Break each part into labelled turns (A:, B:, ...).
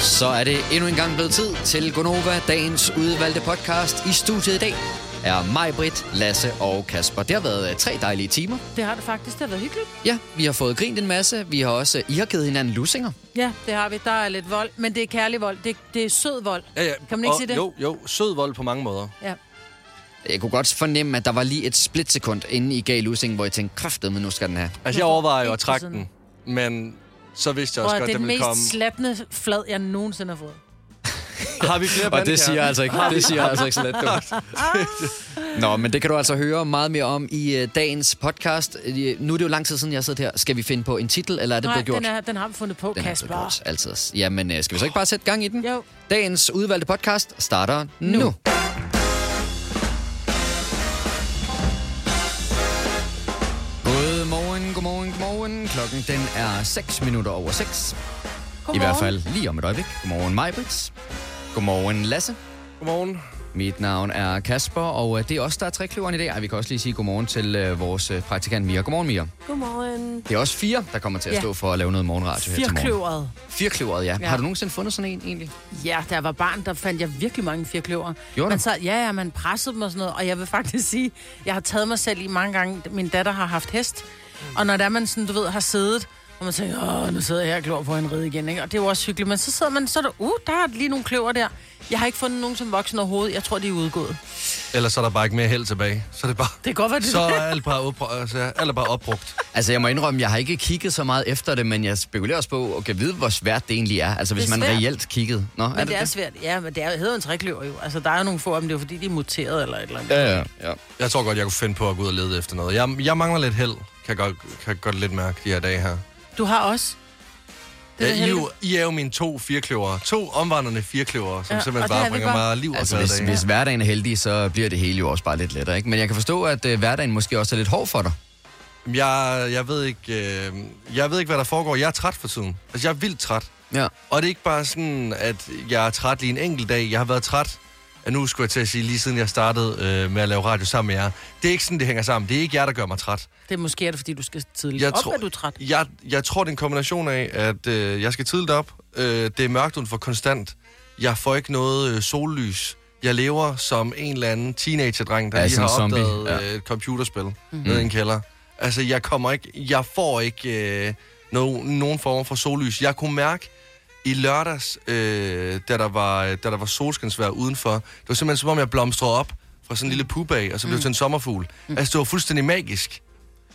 A: Så er det endnu en gang blevet tid til Gonova, dagens udvalgte podcast. I studiet i dag er mig, Britt, Lasse og Kasper. Det har været øh, tre dejlige timer.
B: Det har det faktisk. Det har været hyggeligt.
A: Ja, vi har fået grint en masse. Vi har også, I har givet hinanden lussinger.
B: Ja, det har vi. Der er lidt vold, men det er kærlig vold. Det, det er sød vold.
C: Ja, ja.
B: Kan man ikke
C: og,
B: sige det?
C: Jo, jo. Sød vold på mange måder.
B: Ja.
A: Jeg kunne godt fornemme, at der var lige et splitsekund, inden I gav lussingen, hvor jeg tænkte, kræftet, men nu skal den have.
C: Altså, jeg overvejer jo at trække den, men så vidste jeg
B: Og
C: også godt,
B: det er
C: at
B: den
C: det ville
B: mest
C: komme.
B: slappende flad, jeg nogensinde har fået.
C: Har vi flere
A: Og det siger altså ikke, det siger altså ikke så let dumt. Nå, men det kan du altså høre meget mere om i uh, dagens podcast. Øh, Nu er det jo lang tid siden, jeg har siddet her. Skal vi finde på en titel, eller er det
B: Nej,
A: blevet gjort?
B: den, er, den har vi fundet på,
A: Den er
B: Kasper.
A: gjort, altid. Jamen, øh, skal vi så ikke bare sætte gang i den?
B: Jo.
A: Dagens udvalgte podcast starter nu. nu. Klokken den er 6 minutter over 6. I hvert fald lige om et øjeblik. Godmorgen, Majbrits. Godmorgen, Lasse.
C: Godmorgen.
A: Mit navn er Kasper, og øh, det er os, der er trækløveren i dag. Ej, vi kan også lige sige godmorgen til øh, vores øh, praktikant Mia. Godmorgen, Mia.
B: Godmorgen.
A: Det er også fire, der kommer til at
B: Ja.
A: stå for at lave noget morgenradio her til morgen.
B: Firkløveret.
A: Firkløveret, ja.
B: Ja.
A: Har du nogensinde fundet sådan en, egentlig?
B: Ja, da jeg var barn, der fandt jeg virkelig mange firkløver.
A: Gjorde
B: man
A: du?
B: så, ja, ja, man pressede dem og sådan noget. Og jeg vil faktisk sige, jeg har taget mig selv i mange gange. Min datter har haft hest. Og når der man sådan, du ved, har siddet, og man tænker, åh, nu sidder jeg her og klor på en ride igen, ikke? Og det er jo også hyggeligt. Men så sidder man, så er der, uh, der er lige nogle kløver der. Jeg har ikke fundet nogen som voksen overhovedet. Jeg tror, de er udgået.
C: Ellers er der bare ikke mere held tilbage. Så er det bare...
B: Det kan godt være, det
C: Så er alt bare, opbr- altså, alt er bare opbrugt.
A: Altså, jeg må indrømme, jeg har ikke kigget så meget efter det, men jeg spekulerer også på, at kan vide, hvor svært det egentlig er. Altså, hvis
B: Det er
A: man
B: svært.
A: reelt kiggede. Nå,
B: Men det er svært. Ja, men det er, hedder en trækløver jo. Altså, der er jo nogle få af dem, det er jo fordi, de er muteret eller et eller andet.
A: Ja, ja, ja.
C: Jeg tror godt, jeg kunne finde på at gå ud og lede efter noget. Jeg, jeg mangler lidt held, kan jeg godt, kan jeg godt lidt mærke de her dage her.
B: Du har også. Det er
C: Ja, I, er jo, I er jo mine to firkløver. To omvandrende firkløver, som
B: Ja, og
C: simpelthen bare
B: er
C: bringer
B: bare.
C: mig liv og
A: Altså,
C: glade
A: hvis, hvis hverdagen er heldig, så bliver det hele jo også bare lidt lettere, ikke? Men jeg kan forstå, at øh, hverdagen måske også er lidt hård for dig.
C: Jeg, jeg, ved ikke, øh, jeg ved ikke, hvad der foregår. Jeg er træt for tiden. Altså, jeg er vildt træt.
A: Ja.
C: Og det er ikke bare sådan, at jeg er træt lige en enkelt dag. Jeg har været træt, nu skulle jeg til at sige, lige siden jeg startede øh, med at lave radio sammen med jer. Det er ikke sådan, det hænger sammen. Det er ikke jer, der gør mig træt.
B: Det er måske er det, fordi du skal tidligt
C: Jeg
B: op,
C: tror-
B: at du er træt.
C: Jeg, jeg tror, det er en kombination af, at øh, jeg skal tidligt op. Øh, det er mørkt udenfor konstant. Jeg får ikke noget øh, sollys. Jeg lever som en eller anden teenager-dreng, der
A: Ja,
C: lige har
A: zombie.
C: opdaget
A: Ja.
C: øh, et computerspil mm-hmm. nede i en kælder. Altså, jeg kommer ikke... Jeg får ikke øh, no, nogen form for sollys. Jeg kunne mærke i lørdags, øh, da, der var, da der var solskinsvejr udenfor, det var simpelthen som om, jeg blomstrede op fra sådan en lille pup af, og så blev mm. til en sommerfugl. Mm. Altså, det var fuldstændig magisk.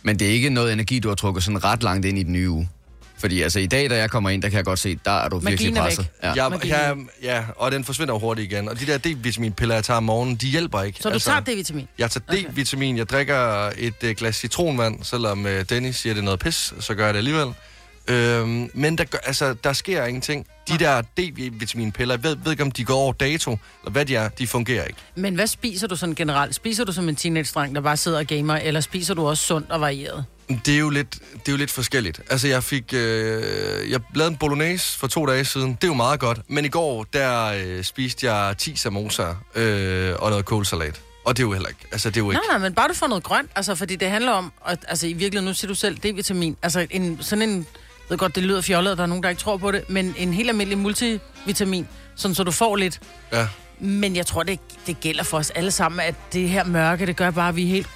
A: Men det er ikke noget energi, du har trukket sådan ret langt ind i den nye uge. Fordi altså, i dag, da jeg kommer ind, der kan jeg godt se, der er du virkelig
B: Magien er væk.
A: presset. Ja.
C: Ja, ja, ja, og den forsvinder jo hurtigt igen. Og de der D-vitaminpiller, jeg tager om morgenen, de hjælper ikke.
B: Så du tager D-vitamin?
C: Jeg tager D-vitamin, jeg drikker et uh, glas citronvand, selvom uh, Dennis siger, det er noget pis, så gør jeg det alligevel. Øhm, men der, gør- altså, der sker ingenting. De der D-vitaminpiller, jeg ved, ved ikke, om de går over dato, eller hvad de er, de fungerer ikke.
B: Men hvad spiser du sådan generelt? Spiser du som en teenage-dreng, der bare sidder og gamer, eller spiser du også sundt og varieret?
C: Det er jo lidt, det er jo lidt forskelligt. Altså, jeg fik... Øh, jeg lavede en bolognese for to dage siden. Det er jo meget godt. Men i går, der øh, spiste jeg 10 samosa øh, og noget kålsalat. Og det er jo heller ikke... Altså, det er jo ikke...
B: Nej, nej, men bare du får noget grønt, altså, fordi det handler om, at, altså i virkeligheden, nu siger du selv D-vitamin, altså en, sådan en, jeg ved godt, det lyder fjollet, og der er nogen, der ikke tror på det, men en helt almindelig multivitamin, sådan så du får lidt.
C: Ja.
B: Men jeg tror, det, det gælder for os alle sammen, at det her mørke, det gør bare, at vi er helt...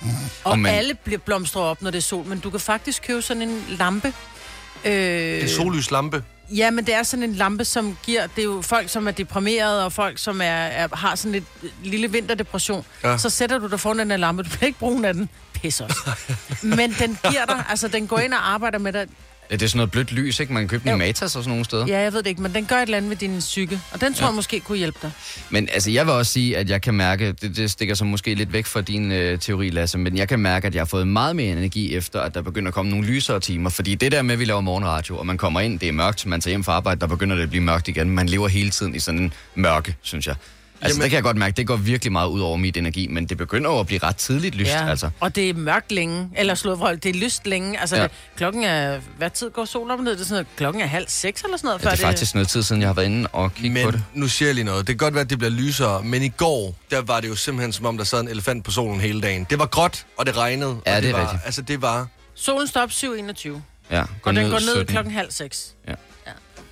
B: Og
A: Og man-
B: alle bliver blomstrer op, når det er sol, men du kan faktisk købe sådan en lampe. Øh,
C: En sollyslampe.
B: Ja, men det er sådan en lampe, som giver... Det er jo folk, som er deprimerede, og folk, som er, er, har sådan lidt lille vinterdepression. Ja. Så sætter du dig foran den her lampe. Du bliver ikke brun af den. Pis også. men den giver dig... Altså, den går ind og arbejder med dig.
A: Ja, Det er sådan noget blødt lys, ikke? Man kan købe den i. Matas og sådan nogle steder.
B: Ja, jeg ved det ikke, men den gør et eller andet ved din psyke. Og den tror ja. jeg måske kunne hjælpe dig.
A: Men altså, jeg vil også sige, at jeg kan mærke, det, det stikker så måske lidt væk fra din øh, teori, Lasse, men jeg kan mærke, at jeg har fået meget mere energi efter, at der begynder at komme nogle lysere timer. Fordi det der med, at vi laver morgenradio, og man kommer ind, det er mørkt, man tager hjem fra arbejde, der begynder det at blive mørkt igen. Man lever hele tiden i sådan en mørke, synes jeg. Altså,
C: Jamen-
A: det kan jeg godt mærke, det går virkelig meget ud over mit energi, men det begynder jo at blive ret tidligt lyst,
B: ja.
A: altså.
B: Og det er mørkt længe. Eller slået forhold, det er lyst længe. Altså,
A: Ja.
B: ja. det, klokken er... Hvad tid går solen op og ned? Det er sådan noget, klokken er halv seks eller sådan noget.
A: Ja, det er faktisk noget tid siden, jeg har været inde og kigge på det.
C: Men nu siger jeg lige noget. Det kan godt være, at det bliver lysere, men i går, der var det jo simpelthen som om, der sad en elefant på solen hele dagen. Det var gråt, og det regnede.
A: Ja,
C: og
A: det er
C: var,
A: rigtigt.
C: Altså, det var...
B: Solen står op 7.21.
A: Ja,
B: Og den går ned
A: 17.
B: klokken halv seks.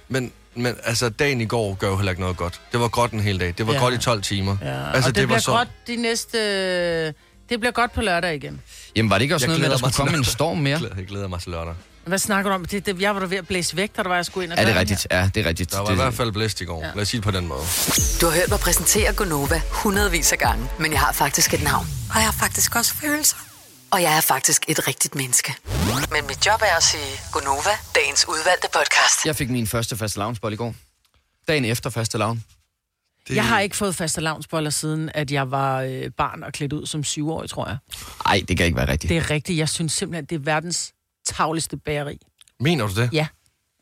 C: Men men altså, dagen i går gør jo heller ikke noget godt. Det var godt en hel dag. Det var
B: Ja.
C: godt i 12 timer.
B: Ja,
C: altså,
B: og det, det bliver
C: så...
B: godt de næste... Det bliver godt på lørdag igen.
A: Jamen var det ikke også
C: Jeg
A: noget med, at der skulle komme en storm mere?
C: Jeg glæder, mig til lørdag.
B: Hvad snakker du om? Det, det, jeg var da ved at blæse væk, da der var, jeg skulle ind og
A: Er det
B: gøre
A: rigtigt? Ja, det er rigtigt.
C: Der var
A: det,
C: i hvert fald blæst i går. Ja. Lad os sige det på den måde.
D: Du har hørt mig præsentere Gonova hundredvis af gange, men jeg har faktisk et navn. Og jeg har faktisk også følelser. Og jeg er faktisk et rigtigt menneske. Men mit job er at sige Gonova, dagens udvalgte podcast.
A: Jeg fik min første faste lavnsbold i går. Dagen efter faste lavn.
C: Det...
B: Jeg har ikke fået faste lavnsboller siden, at jeg var øh, barn og klædt ud som syvårig, tror jeg.
A: Nej, det kan ikke være rigtigt.
B: Det er rigtigt. Jeg synes simpelthen, det er verdens tavligste bageri.
C: Mener du det?
B: Ja.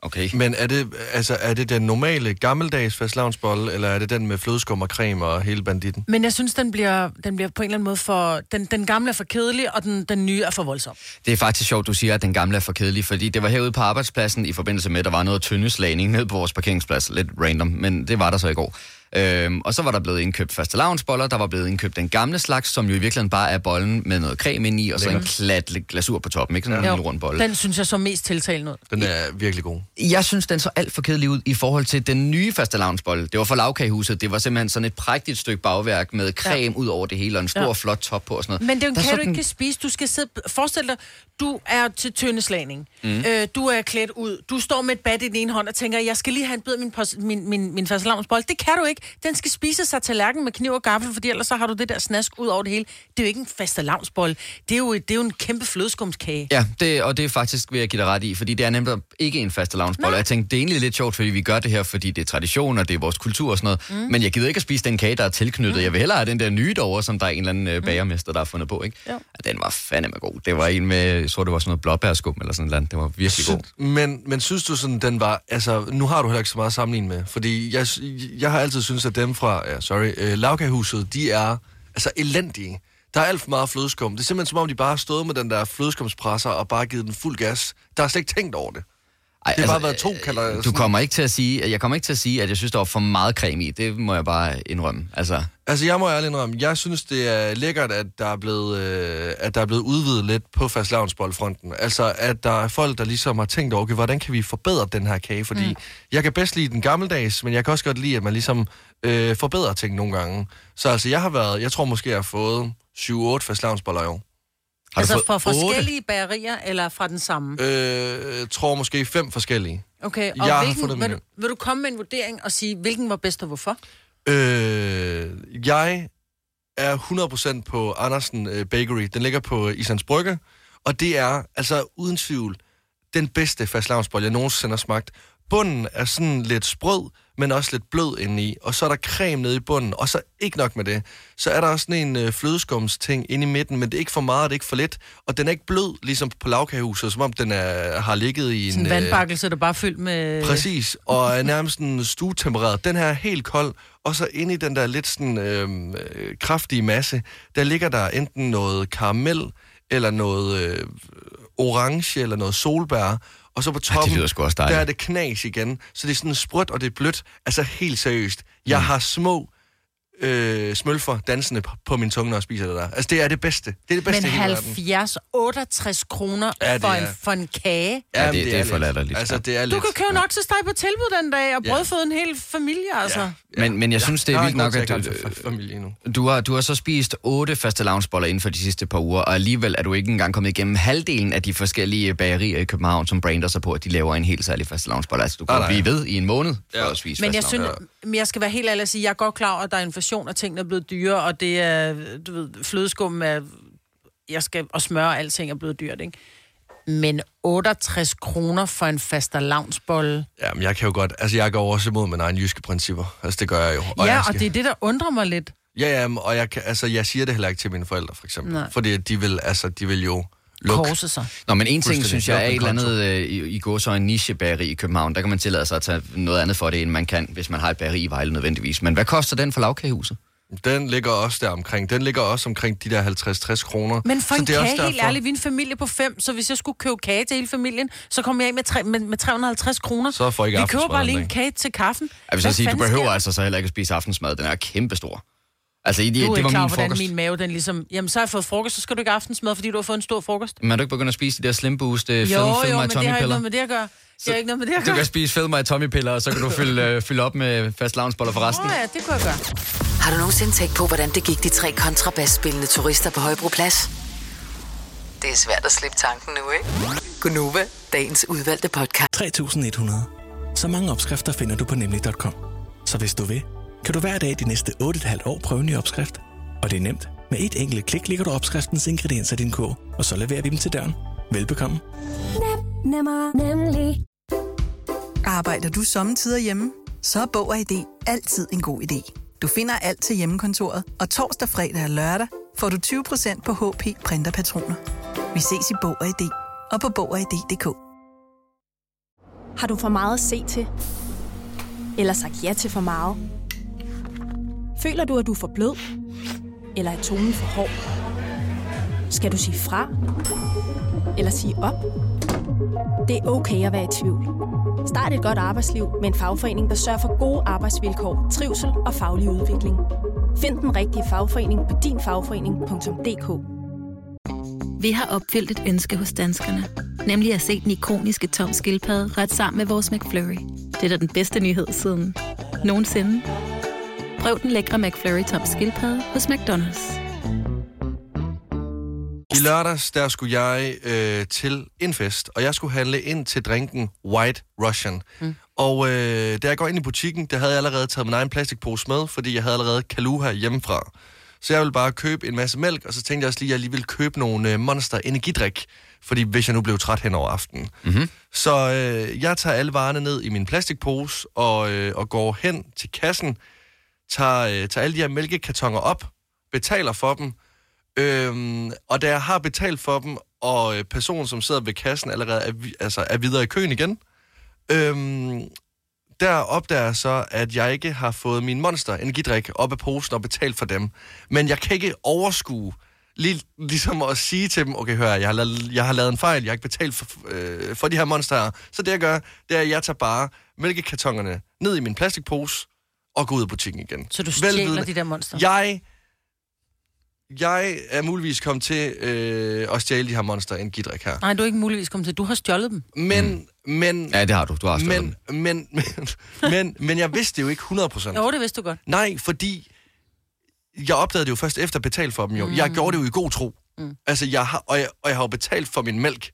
A: Okay.
C: Men er det, altså, er det den normale gammeldags fastlavnsbolle, eller er det den med flødeskum og creme og hele banditten?
B: Men jeg synes, den bliver, den bliver på en eller anden måde for... Den, den gamle er for kedelig, og den, den nye er for voldsom.
A: Det er faktisk sjovt, du siger, at den gamle er for kedelig, fordi det var herude på arbejdspladsen i forbindelse med, at der var noget tyndeslagning ned på vores parkeringsplads. Lidt random, men det var der så i går. Øhm, og så var der blevet indkøbt faste lavnsboller, der var blevet indkøbt den gamle slags, som jo i virkeligheden bare er bollen med noget creme ind i, og så en klat glasur på toppen, ikke sådan en
B: Jo,
A: lille rund bolle.
B: Den synes jeg så mest tiltalende ud.
C: Den er virkelig god.
A: Jeg synes, den så alt for kedelig ud i forhold til den nye faste lavnsbolle. Det var fra lavkagehuset. Det var simpelthen sådan et prægtigt stykke bagværk med creme ja. ud over det hele, og en stor,
B: Ja.
A: ja. flot top på og sådan noget.
B: Men det er jo en
A: Der
B: kage,
A: så
B: du ikke kan spise. Du skal sidde... Forestil dig, du er til tyndeslagning. Mm. Øh, du er klædt ud. Du står med et bat i den ene hånd og tænker, jeg skal lige have en bid af min, min, min, min fastelavnsbolle. Det kan du ikke. Den skal spises af tallerken med kniv og gaffel, fordi ellers så har du det der snask ud over det hele. Det er jo ikke en fastelavnsbolle. Det er jo, det er jo en kæmpe flødeskumskage.
A: Ja, det, og det er faktisk, vil jeg give dig ret i, fordi det er nemlig ikke en faste lavnsbolle. Jeg tænkte, det er egentlig lidt sjovt, fordi vi gør det her, fordi det er tradition, og det er vores kultur og sådan noget. Mm. Men jeg gider ikke at spise den kage, der er tilknyttet. Mm. Jeg vil hellere have den der nye derovre, som der er en eller anden øh, bagermester, der har fundet på, ikke?
B: Jo.
A: Ja, den var fandeme god. Det var en med, jeg tror, det var sådan noget blåbærskum eller sådan noget. Det var virkelig god.
C: Men, men synes du sådan, den var... Altså, nu har du heller ikke så meget at sammenligne med. Fordi jeg, jeg har altid synes, at dem fra... Ja, sorry. Øh, lavkagehuset, de er altså elendige. Der er alt for meget flødeskum. Det er simpelthen som om, de bare har stået med den der flødeskumspresser og bare givet den fuld gas. Der er slet ikke tænkt over det.
A: Ej,
C: Det har bare været to kalder
A: Du kommer ikke til at sige, jeg kommer ikke til at sige, at jeg synes, der var for meget creme i. Det må jeg bare indrømme. Altså,
C: Altså, jeg må ærligt indrømme, jeg synes, det er lækkert, at der er blevet, øh, at der er blevet udvidet lidt på fastlavnsboldfronten. Altså, at der er folk, der ligesom har tænkt over, okay, hvordan kan vi forbedre den her kage? Fordi mm. jeg kan bedst lide den gammeldags, men jeg kan også godt lide, at man ligesom øh, forbedrer ting nogle gange. Så altså, jeg har været, jeg tror måske, jeg har fået 7-8 fastlavnsboller i år.
A: Har
B: altså fra forskellige bagerier, eller fra den samme?
C: Øh, tror måske fem forskellige.
B: Okay, og
C: jeg har
B: hvilken,
C: fundet
B: vil, du, vil du komme med en vurdering og sige, hvilken var bedst og hvorfor?
C: Øh, jeg er 100% på Andersen øh, Bakery. Den ligger på Islands Brygge, og det er altså uden tvivl den bedste fastlavnsbolle, jeg nogensinde har smagt. Bunden er sådan lidt sprød, men også lidt blød indeni, og så er der creme nede i bunden, og så ikke nok med det. Så er der også sådan en øh, flødeskumsting inde i midten, men det er ikke for meget, det er ikke for lidt, og den er ikke blød, ligesom på lavkagehuset, som om den er, har ligget i en...
B: Sådan en
C: øh,
B: vandbakkelse, der bare er fyldt med...
C: Præcis, og er nærmest en stuetempereret. Den her er helt kold, og så inde i den der lidt sådan øh, øh, kraftige masse, der ligger der enten noget karamel, eller noget øh, orange, eller noget solbær, og så på toppen,
A: lyder sgu også dejligt.
C: der er det knas igen. Så det er sådan sprødt, og det er blødt. Altså helt seriøst. Jeg har små øh, smølfer dansende på, min tunge, når jeg spiser det der. Altså det er det bedste. Det er det bedste
B: Men
C: i hele verden.
B: 70, 68 kroner
C: Ja,
B: ja,
C: det
B: for, en,
C: er-
B: for en kage.
A: Ja, det-
C: Jamen,
A: det er for
C: lidt.
A: latterligt,
C: Altså,
A: ja.
C: det er
B: Du
C: lidt.
B: kan købe nok til steg på tilbud den dag, og
C: Ja.
B: brødføde en hel familie, altså. Ja.
A: Men, men jeg synes, det er vildt nok, at
C: du...
A: du,
C: familie endnu.
A: du, har, du har så spist otte faste lavnsboller inden for de sidste par uger, og alligevel er du ikke engang kommet igennem halvdelen af de forskellige bagerier i København, som brander sig på, at de laver en helt særlig faste lavnsbolle. Altså, du kan blive ved i en måned for
C: Ja.
A: at spise
B: Men jeg synes, men jeg skal være helt ærlig at sige, jeg er godt klar over, at der er inflation, og tingene er blevet dyre, og det er, du ved, flødeskum er, jeg skal, og smør og alting er blevet dyrt, ikke? Men 68 kroner for en faste lavnsbolle.
C: Jamen, jeg kan jo godt... Altså, jeg går også imod mine egne jyske principper. Altså, det gør jeg jo.
B: Ja,
C: jeg
B: og det er det, der undrer mig lidt.
C: Ja, ja, og jeg, kan, altså, jeg siger det heller ikke til mine forældre, for eksempel.
B: Nej.
C: Fordi de vil, altså, de vil jo lukke.
B: Korse sig.
A: Nå, men en ting, synes jeg, er
C: Luk
A: et eller andet øh, i, i går så en nichebageri i København. Der kan man tillade sig at tage noget andet for det, end man kan, hvis man har et bageri i Vejle nødvendigvis. Men hvad koster den for lavkagehuset?
C: Den ligger også der omkring. Den ligger også omkring de der 50-60 kroner.
B: Men for
C: Så
B: en
C: det er også
B: kage, helt
C: derfor-
B: ærligt, vi er en familie på fem, så hvis jeg skulle købe kage til hele familien, så kommer jeg af med, tre, med, med 350 kroner.
C: Så får I ikke
B: Vi køber bare lige en kage til kaffen.
A: Jeg vil så sige, du behøver
B: sker
A: altså så heller ikke at spise aftensmad. Den er kæmpestor. Altså, det,
B: Du er
A: det
B: ikke
A: var
B: klar,
A: min
B: hvordan
A: frokost.
B: min mave, den ligesom... Jamen, så har jeg fået frokost, så skal du ikke aftensmad, fordi du har fået en stor frokost.
A: Men er du ikke begyndt at spise de der Slim Boost, øh,
B: Jo,
A: fed, fed
B: jo,
A: my
B: men det har ikke
A: piller?
B: noget med det at gøre. Det er ikke noget med det at
A: Du
B: gøre.
A: kan spise fed mig Tommy-piller, og så kan du fylde, øh, fylde op med fast lavnsboller for resten.
B: Åh ja, det kunne jeg gøre.
D: Har du nogensinde tænkt på, hvordan det gik de tre kontrabasspillende turister på Højbroplads? Det er svært at slippe tanken nu, ikke? Gunova, dagens udvalgte podcast.
E: 3.100. Så mange opskrifter finder du på nemlig.com. Så hvis du vil, kan du hver dag de næste 8,5 år prøve en ny opskrift. Og det er nemt. Med et enkelt klik ligger du opskriftens ingredienser i din kog, og så leverer vi dem til døren. Velbekomme.
F: Nemmer, nemlig.
G: Arbejder du sommetider hjemme? Så er Bog og ID altid en god idé. Du finder alt til hjemmekontoret, og torsdag, fredag og lørdag får du 20% på HP printerpatroner. Vi ses i Bog og ID og på Bog og ID.dk.
F: Har du for meget at se til? Eller sagt ja til for meget? Føler du, at du er for blød? Eller er tonen for hård? Skal du sige fra? Eller sige op? Det er okay at være i tvivl. Start et godt arbejdsliv med en fagforening, der sørger for gode arbejdsvilkår, trivsel og faglig udvikling. Find den rigtige fagforening på dinfagforening.dk.
H: Vi har opfyldt et ønske hos danskerne. Nemlig at se den ikoniske tom skildpadde ret sammen med vores McFlurry. Det er da den bedste nyhed siden nogensinde. Prøv den lækre McFlurry tom skildpadde hos McDonald's.
C: I lørdags, der skulle jeg øh, til en fest, og jeg skulle handle ind til drinken White Russian. Mm. Og øh, da jeg går ind i butikken, der havde jeg allerede taget min egen plastikpose med, fordi jeg havde allerede Kaluha hjemmefra. Så jeg ville bare købe en masse mælk, og så tænkte jeg også lige, at jeg lige ville købe nogle øh, Monster energidrik, fordi hvis jeg nu blev træt hen over aftenen. Mm-hmm. Så øh, jeg tager alle varerne ned i min plastikpose og, øh, og går hen til kassen, tager, øh, tager alle de her mælkekartoner op, betaler for dem, Øhm, og da jeg har betalt for dem, og øh, personen, som sidder ved kassen, allerede er, vi- altså, er videre i køen igen, øhm, der opdager jeg så, at jeg ikke har fået min monster energidrik op af posen og betalt for dem. Men jeg kan ikke overskue, lige, ligesom at sige til dem, okay, hør, jeg har, lavet, jeg har lavet en fejl, jeg har ikke betalt for, øh, for de her monster her. Så det jeg gør, det er, at jeg tager bare mælkekartongerne ned i min plastikpose og går ud af butikken igen.
B: Så du stjæler
C: Velvidende.
B: de der monster?
C: Jeg, jeg er muligvis kommet til øh, at stjæle de her monster energidrik her.
B: Nej, du er ikke muligvis kommet til. Du har stjålet dem.
C: Men, men,
A: Ja, det har du. Du har stjålet
C: men,
A: dem.
C: men, men, men, men jeg vidste det jo ikke 100%.
B: Jo, det vidste du godt.
C: Nej, fordi jeg opdagede det jo først efter at betale for dem jo. Mm. Jeg gjorde det jo i god tro. Mm. Altså, jeg har, og, jeg, og jeg har jo betalt for min mælk.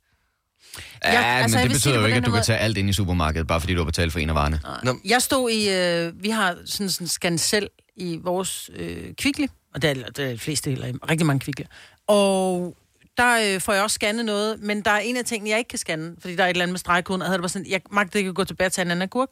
A: Ja,
B: Ja,
A: altså, men det betyder
B: det
A: jo ikke, at du
B: her
A: kan tage alt ind i supermarkedet, bare fordi du har betalt for en af varerne.
C: Nå,
B: Jeg stod i, øh, vi har sådan en skansel i vores øh, kvikle, og det er, det er de fleste heller, rigtig mange kvikle. Og der øh, får jeg også scannet noget, men der er en af tingene, jeg ikke kan scanne, fordi der er et eller andet med stregkoden, og havde det bare sådan, jeg magtede ikke at gå tilbage til en anden agurk.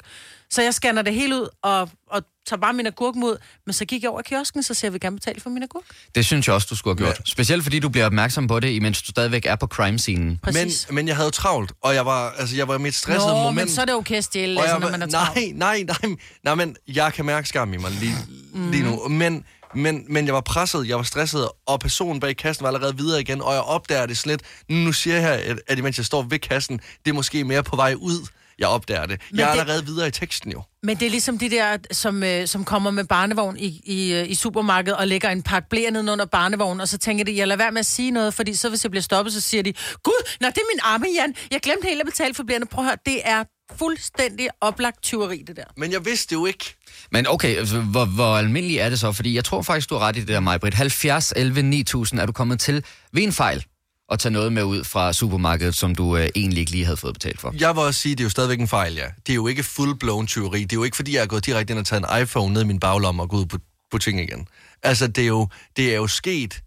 B: Så jeg scanner det helt ud, og, og tager bare min agurk mod, men så gik jeg over kiosken, så siger jeg, vil gerne betale for min agurk.
A: Det synes jeg også, du skulle have gjort. Specielt fordi du bliver opmærksom på det, imens du stadigvæk er på crime-scenen.
C: men,
B: Præcis.
C: men jeg havde travlt, og jeg var, altså, jeg var i mit stressede
B: Nå,
C: moment.
B: men så er det okay at stjæle, altså,
C: jeg,
B: når man er travlt.
C: nej, nej, nej, nej, men jeg kan mærke skam i mig lige, mm. lige nu. Men, men, men jeg var presset, jeg var stresset, og personen bag kassen var allerede videre igen, og jeg opdager det slet. Nu siger jeg, at, at imens jeg står ved kassen, det er måske mere på vej ud, jeg opdager det.
B: Men
C: jeg er
B: det-
C: allerede videre i teksten jo.
B: Men det er ligesom de der, som, øh, som kommer med barnevogn i, i, øh, i supermarkedet og lægger en pakke blære ned under barnevognen, og så tænker de, jeg lader være med at sige noget, fordi så hvis jeg bliver stoppet, så siger de, Gud, nå, det er min arme, Jan. Jeg glemte helt at betale for blærene. Prøv at høre, det er fuldstændig oplagt tyveri, det der.
C: Men jeg vidste jo ikke.
A: Men okay, hvor, hvor almindeligt er det så? Fordi jeg tror faktisk, du har ret i det der, Majbrit. 70, 11, 9000 er du kommet til ved en fejl at tage noget med ud fra supermarkedet, som du øh, egentlig ikke lige havde fået betalt for.
C: Jeg vil også sige, det er jo stadigvæk en fejl, ja. Det er jo ikke full-blown tyveri. Det er jo ikke, fordi jeg er gået direkte ind og taget en iPhone ned i min baglomme og gået ud på butikken igen. Altså, det er jo, det er jo sket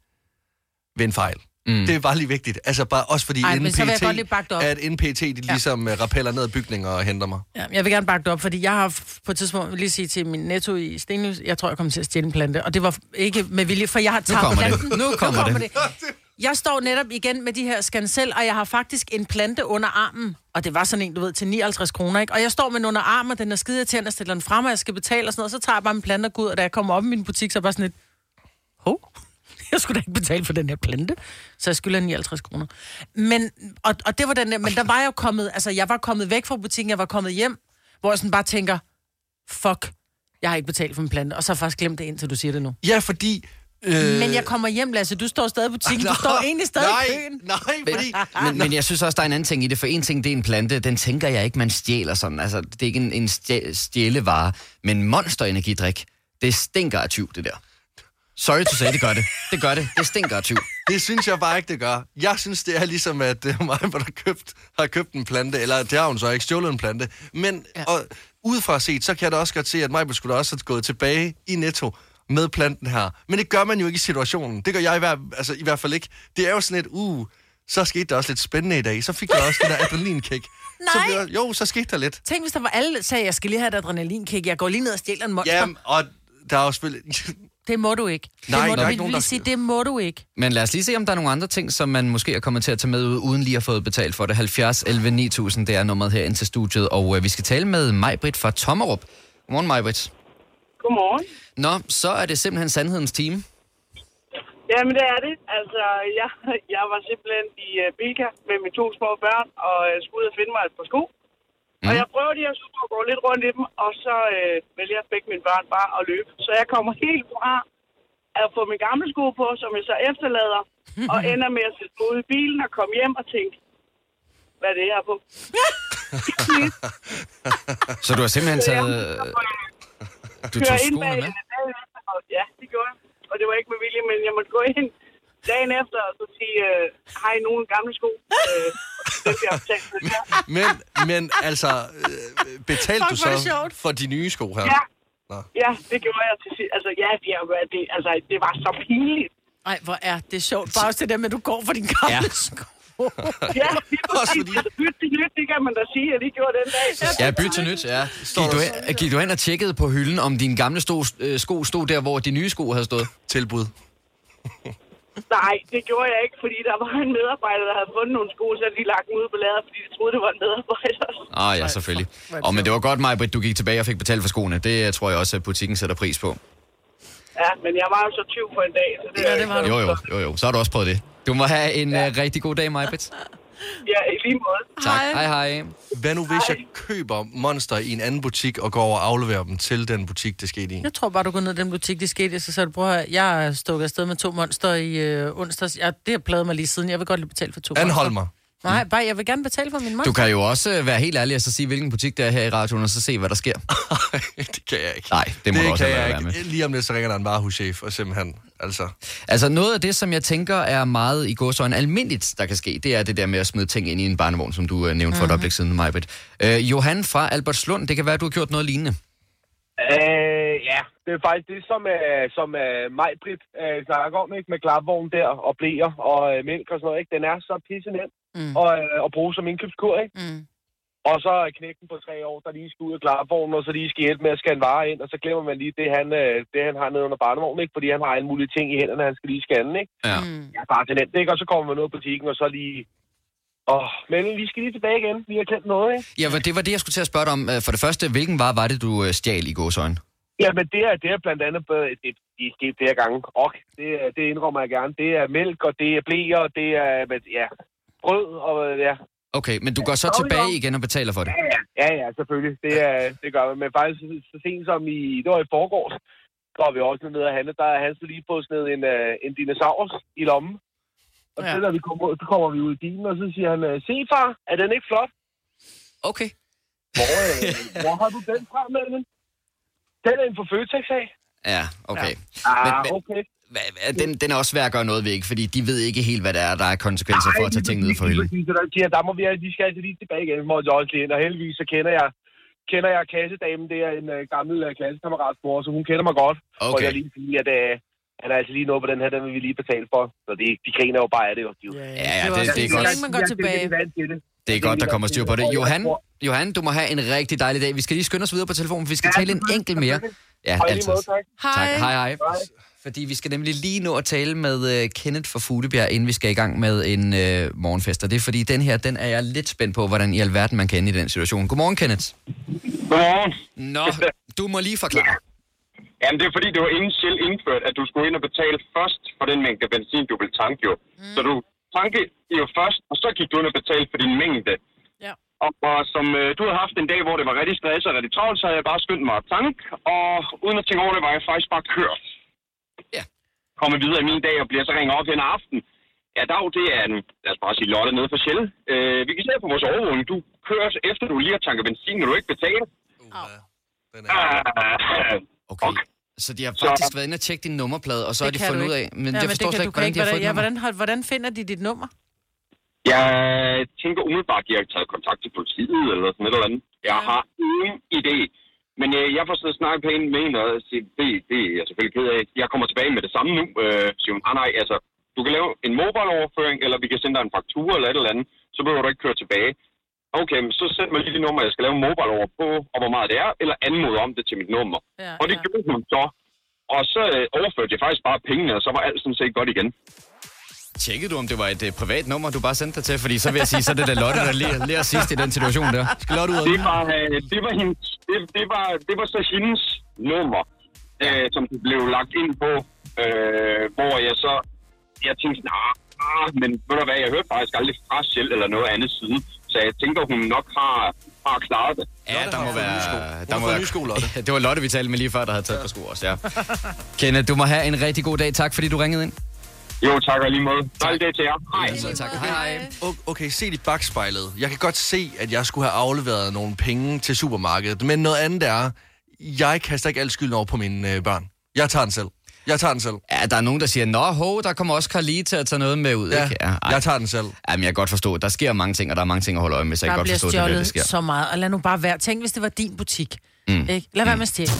C: ved en fejl. Mm. Det er bare lige vigtigt. Altså, bare også fordi
B: Ej, men så vil jeg
C: NPT,
B: godt lige bakke det op.
C: at NPT, de ligesom ja. rappeller ned ad bygninger og henter mig.
B: Ja, jeg vil gerne bakke det op, fordi jeg har på et tidspunkt lige sige til min netto i Stenløs, jeg tror, jeg kommer til at stjæle en plante, og det var ikke med vilje, for jeg har taget
A: kommer det.
B: planten.
A: Nu kommer det.
B: det. Jeg står netop igen med de her skansel, og jeg har faktisk en plante under armen. Og det var sådan en, du ved, til 59 kroner, ikke? Og jeg står med den under armen, og den er skide irriterende, og stiller den frem, og jeg skal betale og sådan noget. Så tager jeg bare min plante og går ud, og da jeg kommer op i min butik, så er jeg bare sådan lidt, hov, jeg skulle da ikke betale for den her plante. Så jeg skylder 59 kroner. Men, og, og det var den der, men der var jeg jo kommet, altså jeg var kommet væk fra butikken, jeg var kommet hjem, hvor jeg sådan bare tænker, fuck, jeg har ikke betalt for min plante, og så har jeg faktisk glemt det, indtil du siger det nu.
C: Ja, fordi Øh,
B: Men jeg kommer hjem, Lasse. Du står stadig i butikken. Du står egentlig stadig
C: nej,
B: i køen.
C: Nej, fordi...
A: Men, men jeg synes også, der er en anden ting i det. For en ting, det er en plante. Den tænker jeg ikke, man stjæler sådan. Altså, det er ikke en, en stjæ- stjælevare. Men monsterenergidrik, det stinker af tyv, det der. Sorry to say, det gør det. Det gør det. Det stinker af tyv.
C: Det synes jeg bare ikke, det gør. Jeg synes, det er ligesom, at det er mig, der købt, har købt en plante, eller det har hun så ikke stjålet en plante. Men ja. og, udefra set, så kan jeg da også godt se, at mig skulle også have gået tilbage i Netto med planten her. Men det gør man jo ikke i situationen. Det gør jeg i, hver, altså, i hvert fald ikke. Det er jo sådan et, uh, så skete der også lidt spændende i dag. Så fik jeg også den der adrenalinkick. Så
B: Nej.
C: blev jeg, jo, så skete der lidt.
B: Tænk, hvis der var alle, der sagde, jeg skal lige have et adrenalinkick. Jeg går lige ned og stjæler en monster.
C: Jamen, og der er jo selvfølgelig...
B: Det må du ikke.
C: Nej,
B: det må
C: der er
B: du
C: ikke nogen, der
B: sige, det må du ikke.
A: Men lad os lige se, om der er nogle andre ting, som man måske er kommet til at tage med ud, uden lige at få betalt for det. 70 11 9000, det er nummeret her ind til studiet. Og øh, vi skal tale med Majbrit fra Tommerup. Godmorgen, Majbrit.
I: Godmorgen.
A: Nå, så er det simpelthen sandhedens time.
I: Jamen, det er det. Altså, jeg, jeg var simpelthen i uh, Bilka med mine to små børn, og uh, skulle ud og finde mig et par sko. Mm. Og jeg prøver de her sko at gå lidt rundt i dem, og så uh, vælger begge mine børn bare at løbe. Så jeg kommer helt fra at få mine gamle sko på, som jeg så efterlader, og ender med at sætte mig ud i bilen og komme hjem og tænke, hvad er det her på?
A: Så du har simpelthen taget... Du tog skoene med?
I: ja, det gjorde jeg. Og det var ikke med vilje, men jeg måtte gå ind dagen efter og så sige, øh, har I nogen gamle sko? Øh.
C: Men, men altså, øh, betalte
B: Fuck,
C: du så
B: sjovt.
C: for de nye sko her?
I: Ja.
C: Nå.
I: Ja, det gjorde jeg til sidst. Altså, ja, det, er- det, altså, det var så pinligt.
B: Nej, hvor er det sjovt. Bare også det der med, at du går for din gamle
A: Ja.
B: sko.
I: Ja, lige
C: Også
I: præcis.
C: fordi-
I: Altså, byt til nyt, det kan man da sige, at de gjorde den dag.
A: Ja, byt til nyt, ja. Gik du, hen, gik du hen og tjekkede på hylden, om dine gamle sto, øh, sko stod der, hvor de nye sko havde stået?
C: Tilbud.
I: Nej, det gjorde jeg ikke, fordi der var en medarbejder, der havde fundet nogle sko, så de lagt dem ud på lader, fordi de troede, det var en medarbejder.
A: Ah ja, selvfølgelig. Og men det var godt, Majbrit, du gik tilbage og fik betalt for skoene. Det øh, tror jeg også, at butikken sætter pris på.
I: Ja, men jeg var jo så 20 for en dag, så det,
B: Ja, det var du.
A: Jo, jo, jo, jo. Så har du også prøvet det. Du må have en ja. uh, rigtig god dag, Majbrit.
I: Ja, i lige måde.
A: Tak. Hej, hej.
C: Hvad nu, hvis jeg køber monster i en anden butik og går over og afleverer dem til den butik, det skete i?
B: Jeg tror bare, du går ned i den butik, det skete, så sagde du, prøv at jeg er stukket afsted med to monster i øh, onsdags. Ja, det har pladet mig lige siden. Jeg vil godt lige betale for to
C: Anhold
B: monster.
C: mig.
B: Nej, bare jeg vil gerne betale for min monster.
A: Du kan jo også øh, være helt ærlig og så sige, hvilken butik det er her i radioen, og så se, hvad der sker.
C: det kan jeg ikke.
A: Nej, det må du også
C: kan jeg
A: være med.
C: ikke. Lige om lidt, så ringer der en varehuschef, og simpelthen, altså...
A: Altså noget af det, som jeg tænker er meget i godsøjne almindeligt, der kan ske, det er det der med at smide ting ind i en barnevogn, som du uh, nævnte for et øjeblik siden, Majbrit. Uh, Johan fra Albertslund, det kan være, at du har gjort noget lignende.
J: Øh, ja, det er faktisk det, som, øh, som øh, Majbrit øh, snakker om, ikke? Med klapvogn der, og blæer og øh, mælk og sådan noget, ikke? Den er så pisse nem
B: Mm.
J: og, øh, at bruge som indkøbskur, ikke?
B: Mm.
J: Og så er knækken på tre år, der lige skal ud af klapvognen, og så lige skal hjælpe med at scanne varer ind, og så glemmer man lige det, han, øh, det, han har nede under barnevognen, ikke? Fordi han har alle mulige ting i hænderne, han skal lige scanne, ikke?
A: Ja.
B: Mm.
J: Ja, bare til nemt, ikke? Og så kommer man ud af butikken, og så lige... Åh, men vi skal lige tilbage igen. Vi har glemt noget, ikke?
A: Ja, men det var det, jeg skulle til at spørge dig om. Øh, For det første, hvilken var var det, du stjal i godsøjne?
J: Jamen, det er, det er blandt andet, det, det er sket flere gange, og det, er- det indrømmer jeg gerne. Det er mælk, og det er blæer, og det er, men, ja, brød, og ja.
A: Okay, men du går så tilbage igen og betaler for det?
J: Ja, ja, ja, ja selvfølgelig. Det, er, det gør vi. Men faktisk så sent som i, det var i forgårs, går vi også ned og handle. Der er han så lige fået sådan en, øh, en dinosaurus i lommen. Og
B: Ja.
J: ja. så, når vi kommer, ud, så kommer vi ud i bilen, og så siger han, øh, se far, er den ikke flot?
A: Okay.
J: Hvor, øh, hvor har du den fra, Melvin? Den er en for Føtex af.
A: Ja, okay.
J: Ah,
A: Men- men-
J: okay.
A: Den, den er også svær at gøre noget ved, ikke? Fordi de ved ikke helt, hvad der er, der er konsekvenser for at tage ting ned fra hylden.
J: Der, siger, der må vi, de skal altså lige tilbage igen, må jeg også ind. Og heldigvis så kender jeg, kender jeg kassedamen, det er en uh, gammel uh, klassekammerats mor, så hun kender mig godt. Og
A: Okay.
J: jeg lige sige, at uh, han er altså lige noget på den her, den vil vi lige betale for. Så de, de griner jo bare af det. Jo. De,
A: Ja, ja, det-
B: også
A: det er godt.
B: Så længe man går tilbage.
A: Det er godt, der kommer styr på det. Johan, Johan, du må have en rigtig dejlig dag. Vi skal lige skynde os videre på telefonen, for vi skal
J: Ja,
A: tale en enkelt mere. Ja,
J: Og
A: altid.
J: måde, tak.
B: Hej.
A: Tak, hej, hej. Fordi vi skal nemlig lige nå at tale med uh, Kenneth fra Fuglebjerg, inden vi skal i gang med en uh, morgenfest. Og det er fordi, den her, den er jeg lidt spændt på, hvordan i alverden man kan ende i den situation. Godmorgen, Kenneth.
K: Godmorgen.
A: Nå, du må lige forklare.
K: Jamen, det er fordi, det var inden Shell indført, at du skulle ind og betale først for den mængde benzin, du vil tanke jo. Mm. Så du tankede jo først, og så gik du ind og betalte for din mængde.
B: Ja.
K: Og, og som øh, du havde haft en dag, hvor det var rigtig stress og rigtig travlt, så havde jeg bare skyndt mig at tanke, og uden at tænke over det, var jeg faktisk bare kørt.
A: Ja.
K: komme videre i min dag og bliver så ringet op hen aften. Ja, dag, det er en, lad os bare sige, Lotte nede for Shell. Øh, vi kan se på vores overvågning. Du kører efter du lige har tanket benzin, når du ikke betaler. Ah,
A: Okay. Så de har faktisk været inde og tjekke din nummerplade, og så har de fundet ud af... Men jeg forstår slet ikke, hvordan de har fået
B: ja, hvordan, hvordan finder de dit nummer?
K: Jeg tænker umiddelbart, at de har taget kontakt til politiet eller sådan et eller andet. Jeg har ingen idé. Men øh, jeg får så snakket pænt med hende, og siger, det, det er jeg selvfølgelig ked af. Jeg kommer tilbage med det samme nu. Øh, siger hun, ah, nej, altså, du kan lave en mobile-overføring, eller vi kan sende dig en faktura eller et eller andet. Så behøver du ikke køre tilbage. Okay, men så send mig lige det nummer, jeg skal lave en mobile over på, og hvor meget det er, eller anmode om det til mit nummer.
B: Ja,
K: og det ja. gjorde hun så. Og så øh, overførte jeg faktisk bare pengene, og så var alt sådan set godt igen.
A: Tjekkede du, om det var et uh, privat nummer, du bare sendte dig til? Fordi så vil jeg sige, så er det da Lotte, der lærer, lærer sidst i den situation der. Skal Lotte ud af
K: Det var, øh, det var, hendes, det, det, var, det var så hendes nummer, øh, som det blev lagt ind på, øh, hvor jeg så, jeg tænkte sådan, ah, ah, men ved du hvad, jeg hørte faktisk aldrig fra Shell eller noget andet siden, så jeg tænker, hun nok har, har klaret det.
A: Ja, der må være... Der må være
C: sko, Lotte.
A: det var Lotte, vi talte med lige før, der havde taget på sko også, ja. Kenneth, du må have en rigtig god dag. Tak, fordi du ringede ind.
K: Jo, tak og lige måde. Dejlig dag til jer. Hej.
A: Ja, tak. Hej, hej.
C: O- Okay, set i bagspejlet. Jeg kan godt se, at jeg skulle have afleveret nogle penge til supermarkedet. Men noget andet er, jeg kaster ikke al skylden over på mine øh, børn. Jeg tager den selv. Jeg tager den selv.
A: Ja, der er nogen, der siger, Nå, ho, der kommer også Carly til at tage noget med ud,
C: Ja,
A: ikke? ej.
C: jeg tager den selv.
A: Jamen, jeg kan godt forstå, der sker mange ting, og der er mange ting at holde øje med, så jeg kan godt
B: bliver
A: forstå, det, er det, sker.
B: så meget. Og lad nu bare være. Tænk, hvis det var din butik. Mm. Ikke? Lad være med at stjæle.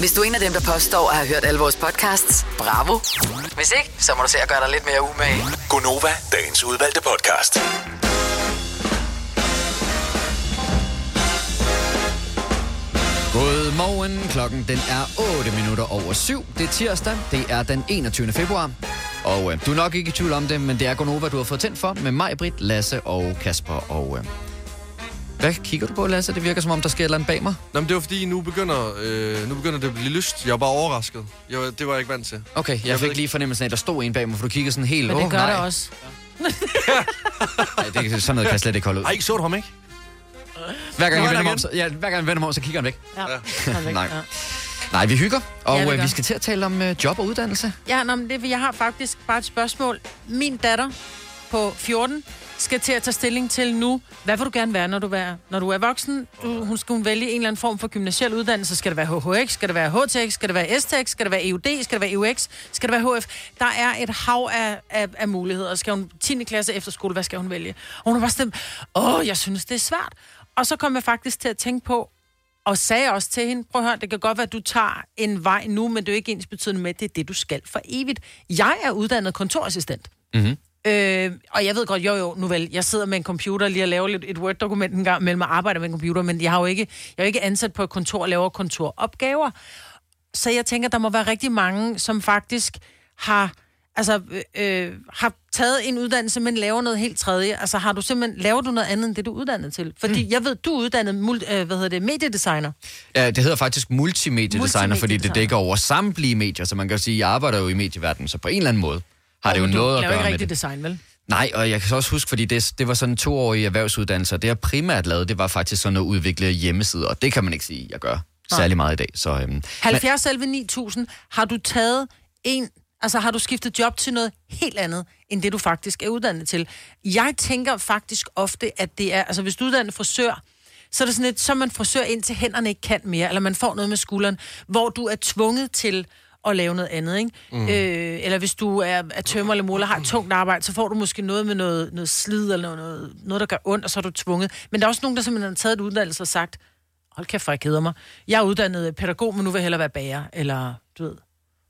D: Hvis du er en af dem, der påstår at have hørt alle vores podcasts, bravo. Hvis ikke, så må du se at gøre dig lidt mere umage.
L: Gonova, dagens udvalgte podcast.
A: Godmorgen, klokken den er 8 minutter over 7. Det er tirsdag, det er den 21. februar. Og øh, du er nok ikke i tvivl om det, men det er Gonova, du har fået tændt for med mig, Britt, Lasse og Kasper. Og øh, hvad kigger du på, Lasse? Det virker som om, der sker et eller andet bag mig.
C: Nå, men det var fordi, nu begynder, øh, nu begynder det at blive lyst. Jeg var bare overrasket. Jeg, var- det var jeg ikke vant til.
A: Okay, jeg,
C: Jeg
A: jeg
C: ved
A: fik lige fornemmelsen af, at der stod en bag mig, for du kigger sådan helt...
B: Men det
A: "Åh,
B: gør
A: nej."
B: det også.
A: Ej, det, sådan noget kan jeg slet ikke holde ud.
C: Ej, så du ham ikke?
A: Hver gang, jeg
C: er
A: vender mig om, så, ja, hver gang jeg vender mig om, så kigger han væk.
B: Ja.
A: Nej. Nej, vi hygger, og
B: Ja, vi, gør.
A: vi skal til at tale om øh, job og uddannelse.
B: Ja, nå, men det, jeg har faktisk bare et spørgsmål. Min datter på 14 skal til at tage stilling til nu, hvad vil du gerne være, når du er, når du er voksen? Du, hun skal hun vælge en eller anden form for gymnasiel uddannelse. Skal det være HHX? Skal det være HTX? Skal det være STX? Skal det være EUD? Skal det være EUX? Skal det være HF? Der er et hav af, af, af muligheder. Skal hun 10. klasse efterskole? Hvad skal hun vælge? Og hun har bare stemt, åh, jeg synes, det er svært. Og så kom jeg faktisk til at tænke på, og sagde også til hende, prøv at høre, det kan godt være, at du tager en vej nu, men det er jo ikke ens betydende med, at det er det, du skal for evigt. Jeg er uddannet kontorassistent.
A: Mm-hmm.
B: Øh, og jeg ved godt, jo jo, nu vel, jeg sidder med en computer lige og laver lidt et Word-dokument en gang mellem og arbejder med en computer, men jeg har jo ikke, jeg er jo ikke ansat på et kontor og laver kontoropgaver. Så jeg tænker, der må være rigtig mange, som faktisk har, altså, øh, har taget en uddannelse, men laver noget helt tredje. Altså har du simpelthen, laver du noget andet end det, du er uddannet til? Fordi mm. jeg ved, du er uddannet, mul- øh, hvad hedder det, mediedesigner.
A: Ja, det hedder faktisk multimediedesigner, fordi det
B: Multimediedesigner.
A: dækker over samtlige medier, så man kan sige, at jeg arbejder jo i medieverdenen, så på en eller anden måde har det jo
B: Men du
A: noget at gøre
B: ikke
A: med det.
B: design, vel?
A: Nej, og jeg kan så også huske, fordi det, det var sådan en toårig erhvervsuddannelse, og det jeg primært lavede, det var faktisk sådan at udvikle hjemmesider, og det kan man ikke sige, jeg gør særlig meget i dag. Så, øhm,
B: 70 11 9000, har du taget en, altså har du skiftet job til noget helt andet, end det du faktisk er uddannet til? Jeg tænker faktisk ofte, at det er, altså hvis du er uddannet frisør, så er det sådan lidt, så man frisør indtil hænderne ikke kan mere, eller man får noget med skulderen, hvor du er tvunget til at lave noget andet, ikke? Mm. Øh, eller hvis du er, er tømmer eller måler, har et tungt arbejde, så får du måske noget med noget, noget slid, eller noget, noget, der gør ondt, og så er du tvunget. Men der er også nogen, der simpelthen har taget et uddannelse og sagt, hold kæft, for jeg keder mig. Jeg er uddannet pædagog, men nu vil jeg hellere være bager, eller du ved.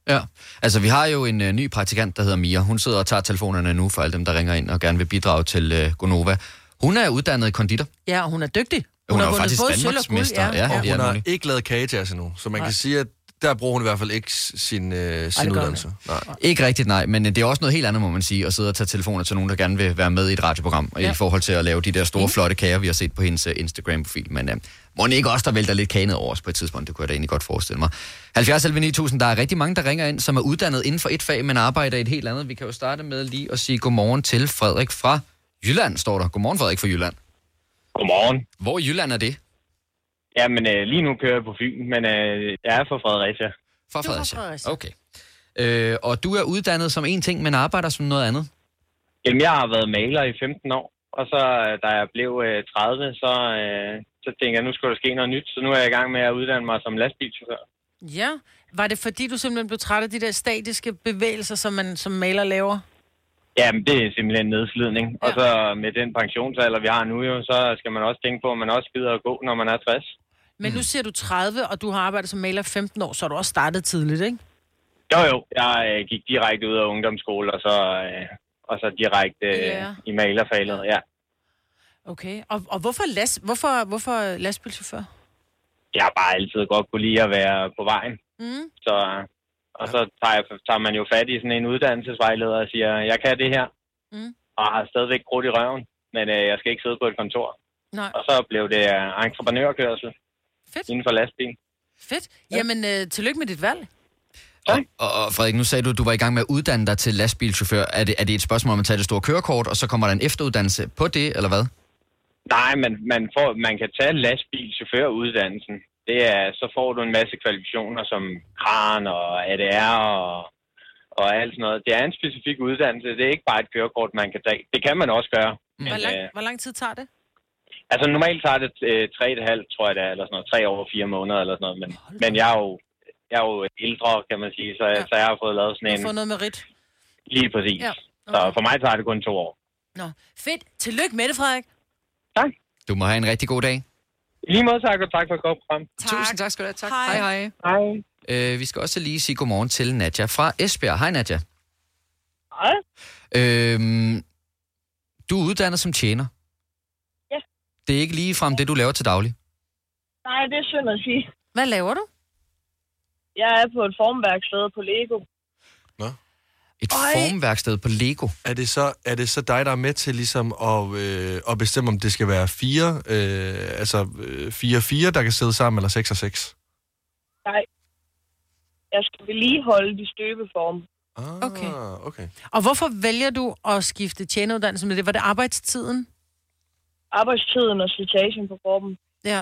A: Ja, altså vi har jo en øh, ny praktikant, der hedder Mia. Hun sidder og tager telefonerne nu for alle dem, der ringer ind og gerne vil bidrage til øh, Gonova. Hun er uddannet konditor.
B: Ja, og hun er dygtig.
A: Hun er jo
B: vundet
A: faktisk
B: og
A: Danmarksmester, ja.
C: Og
A: Ja,
C: hun har
A: muligt.
C: ikke lavet kage til os endnu, så man
B: Nej.
C: kan sige, at der bruger hun i hvert fald ikke sin, øh, sin uddannelse. Nej.
A: Ikke rigtigt, nej, men øh, det er også noget helt andet, må man sige, at sidde og tage telefoner til nogen, der gerne vil være med i et radioprogram, ja.
B: Ja.
A: i forhold til at lave de der store,
B: Mhm.
A: flotte kager, vi har set på hendes øh, Instagram-profil. Men øh, må ikke også, der vælter lidt kage ned over os på et tidspunkt, det kunne jeg da egentlig godt forestille mig. 70 11 9000, der er rigtig mange, der ringer ind, som er uddannet inden for et fag, men arbejder i et helt andet. Vi kan jo starte med lige at sige godmorgen til Frederik fra Jylland, står der. Godmorgen, Frederik fra Jylland.
M: Godmorgen.
A: Hvor i Jylland er det?
M: Ja, men øh, lige nu kører jeg på Fyn, men øh, jeg er fra Fredericia.
A: Fra
B: Du er fra
A: Fredericia.
B: Fredericia.
A: Okay. Øh, og du er uddannet som en ting, men arbejder som noget andet.
M: Jamen, jeg har været maler i 15 år, og så øh, da jeg blev øh, 30, så, øh, så tænkte jeg, nu skulle der ske noget nyt. Så nu er jeg i gang med at uddanne mig som lastbilchauffør.
B: Ja. Var det fordi, du simpelthen blev træt af de der statiske bevægelser, som man som maler laver?
M: Jamen, det er simpelthen nedslidning. Ja. Og så med den pensionsalder, vi har nu jo, så skal man også tænke på, at man også gider at gå, når man er 60.
B: Men nu siger du 30, og du har arbejdet som maler 15 år, så har du også startet tidligt, ikke?
M: Jo, jo. Jeg øh, gik direkte ud af ungdomsskole, og så, øh, og så direkte øh,
B: Ja.
M: i malerfaget, ja.
B: Okay. Og, og hvorfor, last, hvorfor, hvorfor lastbilchauffør?
M: Jeg har bare altid godt kunne lide at være på vejen.
B: Mm.
M: Så, og så tager, jeg, tager man jo fat i sådan en uddannelsesvejleder og siger, jeg kan det her,
B: Mm.
M: og har stadigvæk krudt i røven, men øh, jeg skal ikke sidde på et kontor.
B: Nej.
M: Og så blev det øh, entreprenørkørsel
B: Fedt.
M: inden for lastbil.
B: Fedt. Jamen, øh, tillykke med dit valg.
A: Og, og, og Frederik, nu sagde du, at du var i gang med at uddanne dig til lastbilchauffør. Er det, er det et spørgsmål om at tage det store kørekort, og så kommer der en efteruddannelse på det, eller hvad?
M: Nej, men man, får, man kan tage lastbilchaufføruddannelsen. Det er, så får du en masse kvalifikationer som kran og ADR og, og alt sådan noget. Det er en specifik uddannelse. Det er ikke bare et kørekort, man kan tage. Det kan man også gøre. Men,
B: Hvor lang,
M: øh,
B: hvor lang tid tager det?
M: Altså normalt tager det øh, tre et halvt, tror jeg det er, eller sådan noget. Tre år, fire måneder eller sådan noget. Men, men jeg er jo jeg er jo ældre, kan man sige, så, ja. så jeg har fået lavet
B: Du
M: sådan
B: har
M: en...
B: fået noget med rit.
M: Lige præcis.
B: Ja.
M: Ja. Så for mig tager det kun to år.
B: Nå, fedt. Tillykke med det, Frederik.
M: Tak.
A: Du må have en rigtig god dag.
M: I lige måde tak, og tak for et godt program.
B: Tak.
A: Tusind tak skal du have. Tak.
B: Hej.
A: Hej, hej.
M: Hej.
A: Øh, vi skal også lige sige godmorgen til Nadja fra Esbjerg. Hej, Nadja.
I: Hej.
A: Øhm, du er uddannet som tjener. Det er ikke lige frem det, du laver til daglig.
I: Nej, det er synd at sige.
B: Hvad laver du?
I: Jeg er på et formværksted på Lego.
A: Et formværksted på Lego.
C: Er det, så, er det så dig, der er med til ligesom at, øh, at bestemme, om det skal være fire, øh, altså øh, fire fire, der kan sidde sammen, eller seks og seks?
I: Nej. Jeg skal vedligeholde de støbeform.
C: Ah,
B: Okay.
C: okay.
B: Og hvorfor vælger du at skifte tjeneruddannelse med det? Var det arbejdstiden?
I: Arbejdstiden og slitagen på kroppen.
B: Ja.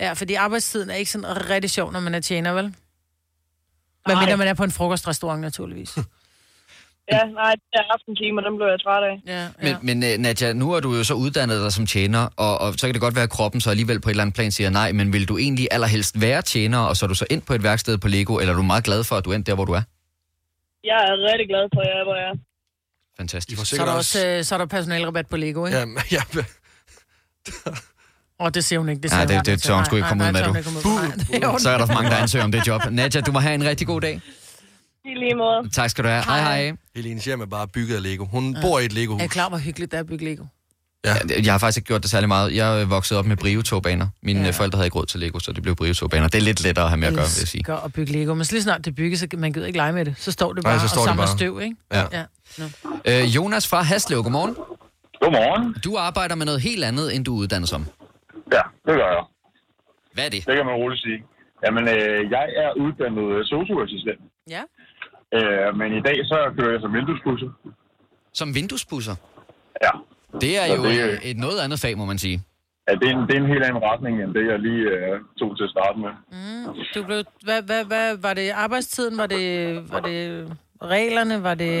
B: Ja, fordi arbejdstiden er ikke sådan rigtig sjov, når man er tjener, vel? Hvad
I: Nej.
B: mindre man er på en frokostrestaurant, naturligvis.
I: Ja, nej, det er aftentimer, dem blev jeg træt af.
B: Ja,
A: Men, men øh, Nadja, nu er du jo så uddannet dig som tjener, og, og så kan det godt være, at kroppen så alligevel på et eller andet plan siger nej, men vil du egentlig allerhelst være tjener, og så er du så ind på et værksted på Lego, eller er du meget glad for, at du er endt der, hvor du er?
I: Jeg er rigtig glad for, at jeg er, hvor jeg er.
A: Fantastisk.
B: Så er, der
C: også...
B: også, øh, så er der personalrabat på Lego, ikke?
C: Ja, ja,
B: Og det siger hun ikke. Det
A: Nej,
B: siger
A: det-
B: hun
A: det
B: ikke.
A: tør hun sgu ikke
B: Nej,
A: komme ud
B: nej,
A: med, du.
B: Nej, det er hun.
A: så er der for mange, der ansøger om det job. Nadja, du må have en rigtig god dag.
I: I lige måde.
A: Tak skal du have. Hej, hej.
C: Helene hjem er bare bygget af Lego. Hun bor i et Lego-hus.
B: Er klar, hvor hyggeligt det er at bygge Lego?
C: Ja.
A: Jeg har faktisk ikke gjort det særlig meget. Jeg er vokset op med Brio-togbaner. Mine ja. forældre havde ikke råd til Lego, så det blev Brio-togbaner. Det er lidt lettere at have med at gøre, vil jeg sige.
B: elsker at bygge Lego. Men så lige snart det bygges, så man gider ikke lege med det. Så står det
A: Nej,
B: bare
A: så står
B: og
A: det
B: samler
A: bare.
B: støv, ikke?
A: Ja.
B: ja. Nå.
A: Øh, Jonas fra Haslev, godmorgen.
N: Godmorgen.
A: Du arbejder med noget helt andet, end du er uddannet som.
N: Ja, det gør jeg.
A: Hvad er det?
N: Det kan man roligt sige. Jamen, øh, jeg er uddannet socioassistent.
B: Ja.
N: Øh, men i dag så kører jeg som vinduespusser.
A: Som vinduespusser?
N: Ja.
A: Det er
N: Så
A: jo
N: det-
A: et, et noget andet fag, må man sige.
N: Ja, det er, en, det er en helt anden retning, end det jeg lige øh, tog til at starte med.
B: Mm. Du blev, hvad, hvad, hvad, var det arbejdstiden? Var det, var det reglerne? Var det...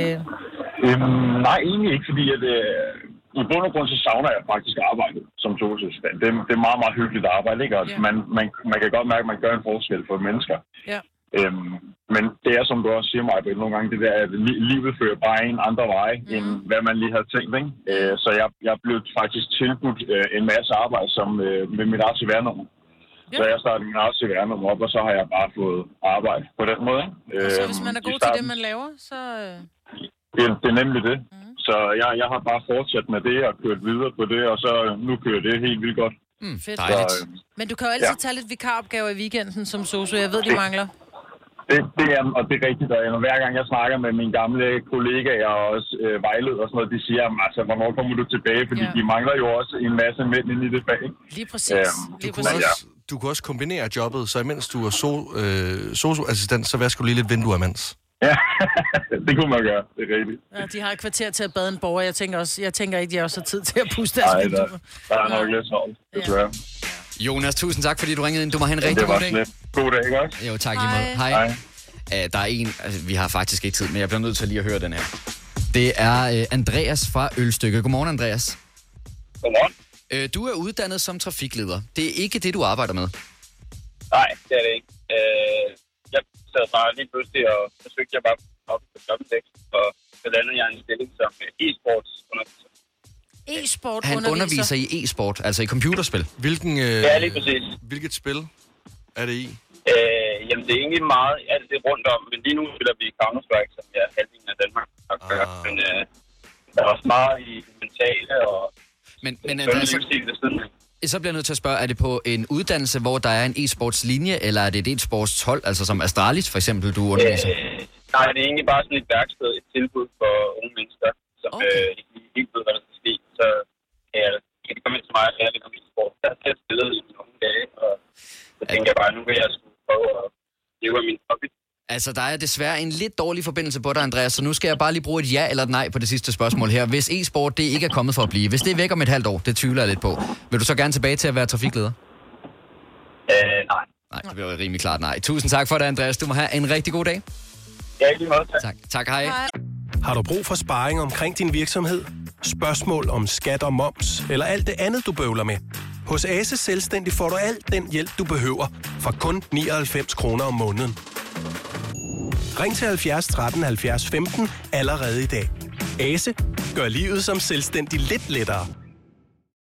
N: Øhm, nej, egentlig ikke, fordi at, øh, i bund og grund så savner jeg faktisk arbejdet som socioassistent. Det, er- det er meget, meget hyggeligt arbejde, ikke? Og
B: Ja.
N: man, man, man kan godt mærke, at man gør en forskel for mennesker.
B: Ja.
N: Øhm, men det er, som du også siger mig, nogle gange det der, at li- livet fører bare en andre veje, mm. end hvad man lige havde tænkt. Ikke? Øh, så jeg, jeg blev faktisk tilbudt øh, en masse arbejde som, øh, med mit eget CVR-nummer. Ja. Så jeg startede mit eget CVR-nummer op, og så har jeg bare fået arbejde på den måde. ikke?
B: Og så
N: Øhm,
B: hvis man er god til
N: starten-
B: det, man laver, så... øh,
N: det, er- det er nemlig det. Mm. Så jeg, jeg har bare fortsat med det og kørt videre på det, og så øh, nu kører det helt vildt godt.
A: Mm,
B: fedt.
N: dejligt. Så, øh,
B: Men du kan jo altid
N: Ja.
B: tage lidt vikaropgaver i weekenden som sosu. Jeg ved, de
N: Det-
B: mangler.
N: Det, det er, og det er rigtigt, og hver gang jeg snakker med mine gamle kollegaer og også øh, vejledere og sådan noget, de siger, "Jamen, altså, hvornår kommer du tilbage? Fordi
B: Ja.
N: de mangler jo også en masse mænd ind i det fag. ikke?
B: Lige præcis.
C: Du kunne, også, du kunne også kombinere jobbet, så imens du er so, øh, sosu-assistent, så vasker du lige lidt vinduer imens.
N: Ja, det kunne man gøre, det er rigtigt.
B: Ja, de har et kvarter til at bade en borger. Jeg tænker, også, jeg tænker ikke, de også har tid til at puste deres
N: Nej, der, der er nok lidt travlt, desværre.
A: Jonas, tusind tak, fordi du ringede ind. Du må have en
N: Ja,
A: rigtig
N: det var
A: god dag.
N: sådan lidt. God dag, ikke også?
A: Jo, tak i måde. Hej.
N: Hej.
A: Uh, der er en, altså, vi har faktisk ikke tid, men jeg bliver nødt til lige at høre den her. Det er uh, Andreas fra Ølstykke. Godmorgen, Andreas.
O: Godmorgen.
A: Uh, du er uddannet som trafikleder. Det er ikke det, du arbejder med.
O: Nej, det er det ikke. Øh, sad bare lige pludselig og forsøgte jeg bare op på Jobindex, og så landede jeg en stilling som e-sports underviser.
B: E-sport
A: Han underviser i e-sport, altså i computerspil.
C: Hvilken, øh,
O: Ja, lige præcis.
C: Hvilket spil er det i?
O: Øh, jamen, det er egentlig meget alt det rundt om, men lige nu spiller vi Counter-Strike, som er halvdelen af Danmark. Ah. Men øh, der er også meget i mentale og
A: Men, men
O: sundhed
A: Andreas,
O: livsstil ved siden af.
A: Så bliver jeg nødt til at spørge, er det på en uddannelse, hvor der er en e-sportslinje, eller er det et e-sportshold, altså som Astralis for eksempel, du underviser?
O: Øh, nej, det er egentlig bare sådan et værksted, et tilbud for unge mennesker, som okay. øh, ikke ved, hvad der skal ske. Så kan jeg kan de komme ind til mig og lære lidt om e-sport. Jeg har selv spillet i nogle dage, og så tænker jeg bare, nu vil jeg skulle prøve at leve af min hobby.
A: Altså, der er desværre en lidt dårlig forbindelse på dig, Andreas, så nu skal jeg bare lige bruge et ja eller et nej på det sidste spørgsmål her. Hvis e-sport det ikke er kommet for at blive, hvis det er væk om et halvt år, det tvivler jeg lidt på, vil du så gerne tilbage til at være trafikleder?
O: Øh, nej.
A: Nej, det bliver rimelig klart nej. Tusind tak for det, Andreas. Du må have en rigtig god dag.
O: Ja, lige måde.
A: Tak. Tak, hej. hej.
P: Har du brug for sparring omkring din virksomhed? Spørgsmål om skat og moms, eller alt det andet, du bøvler med? Hos Ase Selvstændig får du alt den hjælp, du behøver, for kun 99 kroner om måneden. Ring til 70 13 70 15 allerede i dag. Ase gør livet som selvstændig lidt lettere.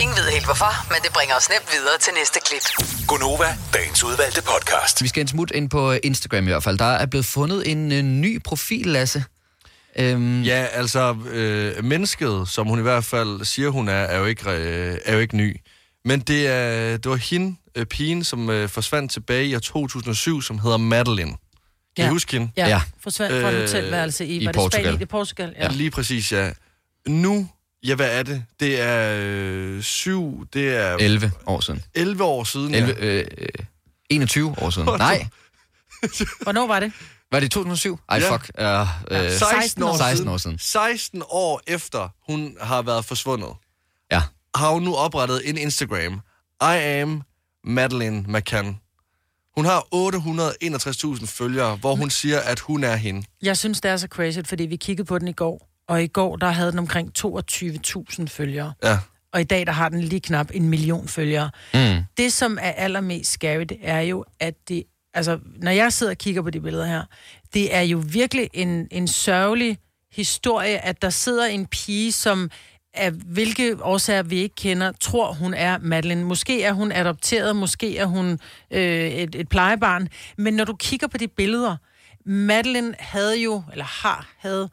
D: Ingen ved helt hvorfor, men det bringer os nemt videre til næste klip.
L: Gunova, dagens udvalgte podcast.
A: Vi skal en smut ind på Instagram i hvert fald. Der er blevet fundet en øh, ny profil, Lasse. Øhm,
C: Ja, altså, øh, mennesket, som hun i hvert fald siger, hun er, er jo ikke, øh, er jo ikke ny. Men det, er, det var hende, øh, pigen, som øh, forsvandt tilbage i år 2007, som hedder Madeline. Kan ja. I huske hende?
B: Ja, ja. forsvandt fra et hotelværelse i,
C: i
B: var det
C: Portugal.
B: Spanien? I Portugal, ja.
C: Ja. Lige præcis, ja. Nu, ja, hvad er det? Det er øh, syv, det er...
A: 11 år siden.
C: 11 år siden,
A: 11, øh, øh, 21 år siden. Nej,
B: Hvornår var det?
A: var det 2007? Ej,
C: Ja.
A: fuck. Uh, uh,
C: 16 år,
A: 16 år siden.
C: 16 år efter hun har været forsvundet,
A: ja.
C: har hun nu oprettet en Instagram. I am Madeline McCann. Hun har 861.000 følgere, hvor hun siger, at hun er hende.
B: Jeg synes, det er så crazy, fordi vi kiggede på den i går, og i går, der havde den omkring 22.000 følgere.
C: Ja.
B: Og i dag, der har den lige knap en million følgere.
A: Mm.
B: Det, som er allermest scary, det er jo, at det... Altså, når jeg sidder og kigger på de billeder her, det er jo virkelig en, en sørgelig historie, at der sidder en pige, som af hvilke årsager vi ikke kender, tror hun er Madeline. Måske er hun adopteret, måske er hun øh, et, et plejebarn. Men når du kigger på de billeder, Madeline havde jo, eller har, havde,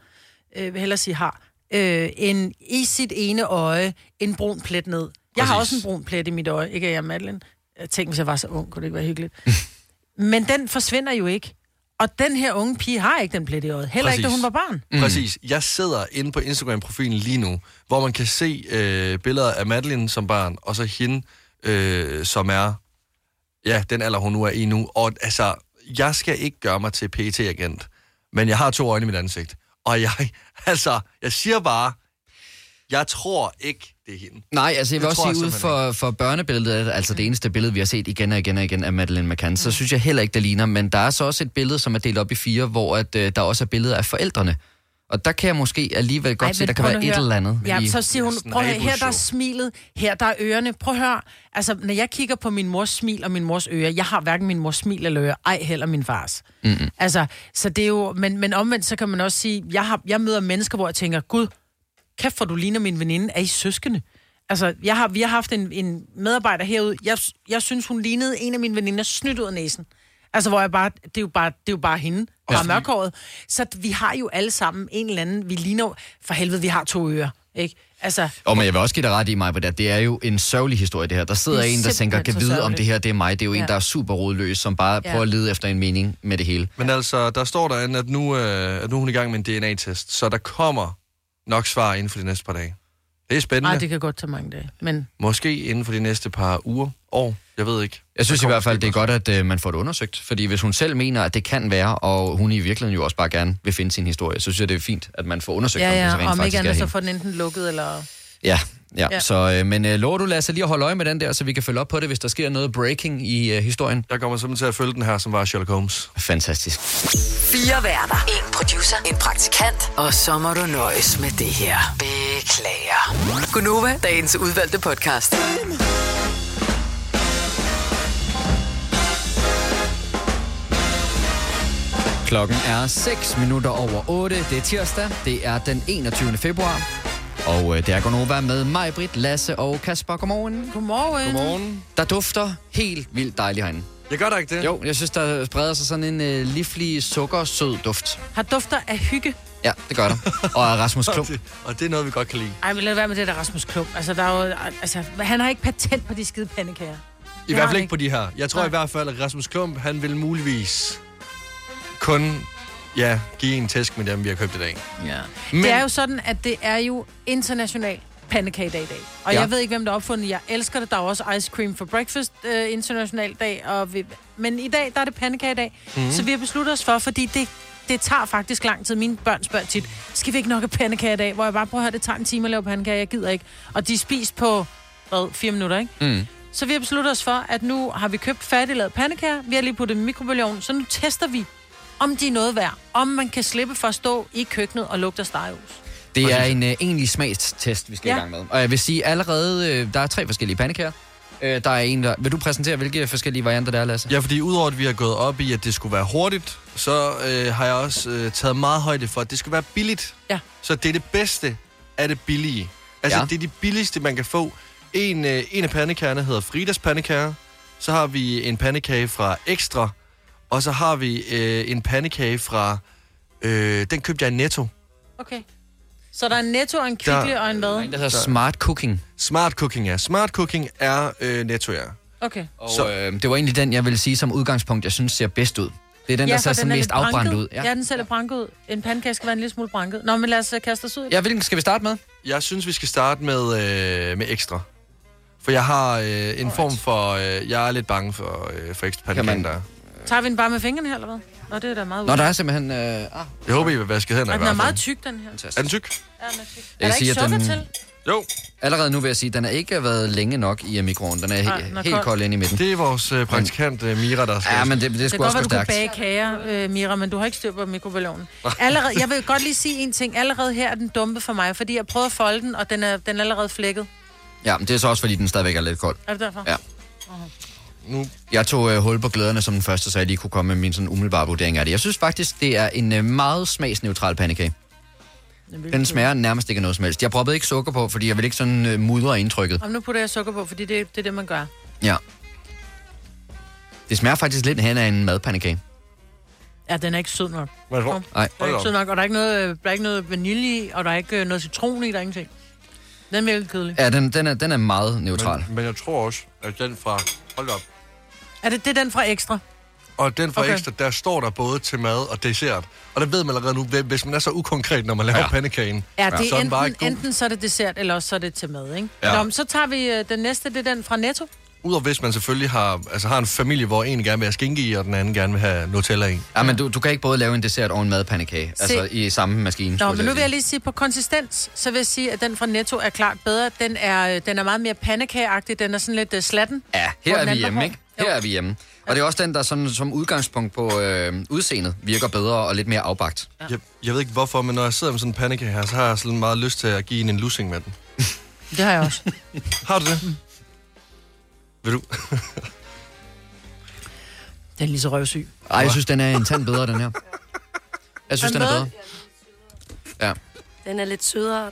B: øh, vil hellere sige har, øh, en, i sit ene øje en brun plet ned. Jeg har
A: Præcis.
B: også en brun plet i mit øje, ikke at jeg er Madeline. Jeg tænkte, hvis jeg var så ung, kunne det ikke være hyggeligt. Men den forsvinder jo ikke. Og den her unge pige har ikke den plet i øjet. Heller ikke, da hun var barn.
C: Mm. Præcis. Jeg sidder inde på Instagram-profilen lige nu, hvor man kan se øh, billeder af Madeline som barn, og så hende, øh, som er, ja, den alder, hun nu er i nu. Og altså, jeg skal ikke gøre mig til pt agent men jeg har to øjne i mit ansigt. Og jeg, altså, jeg siger bare, jeg tror ikke, det er hende.
A: Nej, altså jeg vil
C: Det
A: også sige, ud for, for børnebilledet, altså det eneste billede, vi har set igen og igen og igen af Madeleine McCann, så synes jeg heller ikke, det ligner. Men der er så også et billede, som er delt op i fire, hvor at, øh, der også er billeder af forældrene. Og der kan jeg måske alligevel godt
B: Ej,
A: se, der kan være et eller andet.
B: Ja,
A: i-
B: så siger hun, prøv at høre, her der er smilet, her der er ørerne. Prøv at høre, altså når jeg kigger på min mors smil og min mors ører, jeg har hverken min mors smil eller ører, ej heller min fars.
A: Mm-hmm.
B: Altså, så det er jo, men, men omvendt så kan man også sige, jeg, har, jeg møder mennesker, hvor jeg tænker, gud, kæft for du ligner min veninde, er I søskende? Altså, jeg har, vi har haft en, en medarbejder herude, jeg, jeg synes, hun lignede en af mine veninder snydt ud af næsen. Altså, hvor jeg bare, det er jo bare, det er jo bare hende, der er mørkhåret. Så vi har jo alle sammen en eller anden, vi ligner for helvede, vi har to ører, ikke? Altså,
A: Og men jeg vil også give dig ret i mig på det. Det er jo en sørgelig historie, det her. Der sidder
B: er
A: en, der tænker, kan vide, om det her det er mig. Det er jo en,
B: Ja.
A: der er super rodløs, som bare
B: Ja.
A: prøver at lede efter en mening med det hele.
C: Men altså, der står derinde, at nu, øh, at nu er hun i gang med en DNA-test, så der kommer nok svar inden for de næste par dage. Det er spændende.
B: nej, det kan godt tage mange dage. Men
C: Måske inden for de næste par uger, år, jeg ved ikke.
A: Jeg synes
C: Der
A: i hvert fald, det er godt, at øh, man får det undersøgt. Fordi hvis hun selv mener, at det kan være, og hun i virkeligheden jo også bare gerne vil finde sin historie, så synes jeg, det er fint, at man får undersøgt, om det
B: ja,
A: så
B: ja,
A: rent
B: om
A: faktisk
B: ikke
A: er
B: andet, så
A: hende.
B: får den enten lukket, eller...
A: Ja, ja.
B: Ja.
A: ja. Så, øh, men øh, lover du, Lasse, lige at holde øje med den der, så vi kan følge op på det, hvis der sker noget breaking i øh, historien?
C: Jeg kommer simpelthen til at følge den her, som var Sherlock Holmes.
A: Fantastisk.
D: Fire værter. En producer. En praktikant. Og så må du nøjes med det her. Beklager. Gunova, dagens udvalgte podcast.
A: Klokken er 6 minutter over 8. Det er tirsdag. Det er den 21. februar. Og øh, det er Gonova med mig, Britt, Lasse og Kasper. Godmorgen.
B: Godmorgen.
C: Godmorgen.
A: Der dufter helt vildt dejligt herinde.
C: Jeg gør da ikke det.
A: Jo, jeg synes, der spreder sig sådan en øh, livlig, sukkersød duft.
B: Har dufter af hygge.
A: Ja, det gør der. Og af Rasmus Klump.
C: Og det er noget, vi godt kan lide.
B: Ej, men lad være med det der Rasmus Klump. Altså, der er jo, altså, han har ikke patent på de skide pandekager.
C: I hvert fald ikke på de her. Jeg tror i hvert fald, at Rasmus Klump, han vil muligvis kun ja, give en tæsk med dem, vi har købt i dag.
B: Ja.
C: Men-
B: Det er jo sådan, at det er jo international pandekagedag i dag. Og
C: Ja.
B: jeg ved ikke, hvem der har opfundet Jeg elsker det. Der er også ice cream for breakfast øh, international dag. Og vi, men i dag, der er det pandekagedag.
C: Mhm.
B: Mm. Så vi har besluttet os for, fordi det, det tager faktisk lang tid. Mine børn spørger tit, skal vi ikke nok have pandekager i dag? Hvor jeg bare prøver at høre, det tager en time at lave pandekager. Jeg gider ikke. Og de er spist på, hvad, fire minutter, ikke?
A: Mm.
B: Så vi har besluttet os for, at nu har vi købt færdiglavet pandekager. Vi har lige puttet dem i mikrobølgeovnen, så nu tester vi, om de er noget værd. Om man kan slippe for at stå i køkkenet og lugte af stegehus.
A: Det er en øh, egentlig smagstest, vi skal ja. I gang med. Og jeg vil sige, allerede, øh, der er tre forskellige pandekager. Øh, der er en, der... Vil du præsentere, hvilke forskellige varianter der er, Lasse?
C: Ja, fordi udover at vi har gået op i, at det skulle være hurtigt, så øh, har jeg også øh, taget meget højde for, at det skal være billigt.
B: Ja.
C: Så det er det bedste af det billige. Altså,
A: Ja.
C: ja. det er de billigste, man kan få. En, øh, en af pandekagerne hedder Fridas pandekager. Så har vi en pandekage fra Ekstra. Og så har vi øh, en pandekage fra... Øh, den købte jeg i Netto.
B: Okay. Så der er en netto og en kvickly og en hvad?
A: Der hedder Smart Cooking.
C: Smart Cooking, ja. Smart Cooking er øh, Netto, ja.
B: Okay.
A: Og så, øh, det var egentlig den, jeg ville sige som udgangspunkt, jeg synes ser bedst ud. Det er den, der ser
B: for
A: sådan
B: er
A: mest
B: lidt
A: afbrændt
B: branket.
A: ud.
B: Ja. ja, den ser lidt branket ud. En pandekage skal være en lille smule branket. Nå, men lad os øh, kaste os ud. i det.
A: Ja, hvilken skal vi starte med?
C: Jeg synes, vi skal starte med, øh, med ekstra. For jeg har øh, en form for... Øh, jeg er lidt bange for, øh, for ekstra
A: Kan man-
C: pandekager. der.
B: Tager vi den bare med fingrene her, eller hvad? Nå, det er da meget
A: Nå, der er simpelthen... Øh, ah,
C: Jeg håber, I vil vaske hænder i
B: den er
C: hvert
B: meget
C: fald.
B: tyk, den her.
C: Er den tyk?
B: Ja, den er tyk.
A: Jeg
B: Er der ikke sukker
A: den-
B: til?
C: Jo.
A: Allerede nu vil jeg sige, at den har ikke været længe nok i mikroen. Den er
B: Nej,
A: he-
B: den er
A: helt
B: kold.
A: kold ind i midten.
C: Det er vores øh, praktikant øh, Mira, der skal...
A: Ja, men det, det,
B: Det godt
A: også
B: være, du kunne
A: stærkt.
B: bage kager, øh, Mira, men du har ikke styr på mikrobølgeovnen. Allerede, jeg vil godt lige sige en ting. Allerede her er den dumpe for mig, fordi jeg prøvede at folde den, og den er, den er allerede flækket.
A: Ja, men det er så også, fordi den stadigvæk er lidt kold.
B: Er det derfor?
A: Ja.
C: Nu.
A: Jeg tog øh, hul på glæderne som den første, så jeg lige kunne komme med min sådan umiddelbare vurdering af det. Jeg synes faktisk, det er en øh, meget smagsneutral pandekage. Den smager nærmest ikke af noget som helst. Jeg proppede ikke sukker på, fordi jeg vil ikke sådan øh, mudre indtrykket.
B: Og nu putter jeg sukker på, fordi det, det er det, man gør.
A: Ja. Det smager faktisk lidt hen af en madpandekage.
B: Ja, den er ikke sød nok.
C: Hvad
B: Kom.
A: Nej.
B: Den er ikke sød nok, og der er ikke noget, der er ikke noget vanilje i, og der er ikke øh, noget citron i, der er ingenting. Den er virkelig kedelig.
A: Ja, den, den, er, den er meget neutral.
C: Men, men jeg tror også, at den fra... Hold op.
B: Er det, det er den fra Ekstra?
C: Og den fra
B: Okay.
C: ekstra, der står der både til mad og dessert. Og det ved man allerede nu, hvem- hvis man er så ukonkret, når man laver
A: Ja.
C: pandekagen.
B: Ja, det
C: så
B: er
C: bare
B: enten,
C: god.
B: enten så er det dessert, eller også så er det til mad, ikke?
C: Ja.
B: Nå, så tager vi øh, den næste, det er den fra Netto.
C: Udover hvis man selvfølgelig har, altså har en familie, hvor en gerne vil have skinke i, og den anden gerne vil have Nutella i.
A: Ja, men du, du kan ikke både lave en dessert og en madpandekage.
B: Se.
A: Altså i samme maskine.
B: Nå, men nu vil jeg lige sige, på konsistens, så vil jeg sige, at den fra Netto er klart bedre. Den er, den er meget mere pandekageagtig, den er sådan lidt uh, slatten.
A: Ja, her er vi hjemme, ikke? Her er vi hjemme. Og det er også den, der sådan, som udgangspunkt på øh, udseendet virker bedre og lidt mere afbagt.
C: Ja. Jeg, jeg ved ikke hvorfor, men når jeg sidder med sådan en pandekage her, så har jeg sådan meget lyst til at give en en lussing med den.
B: Det har jeg også.
C: Har du det? Vil du?
B: Den er lige så røvsyg.
A: Ej, jeg synes, den er en tand bedre, den her. Jeg synes,
B: Er
A: den
B: den
A: er bedre. Ja.
Q: Den er lidt sødere.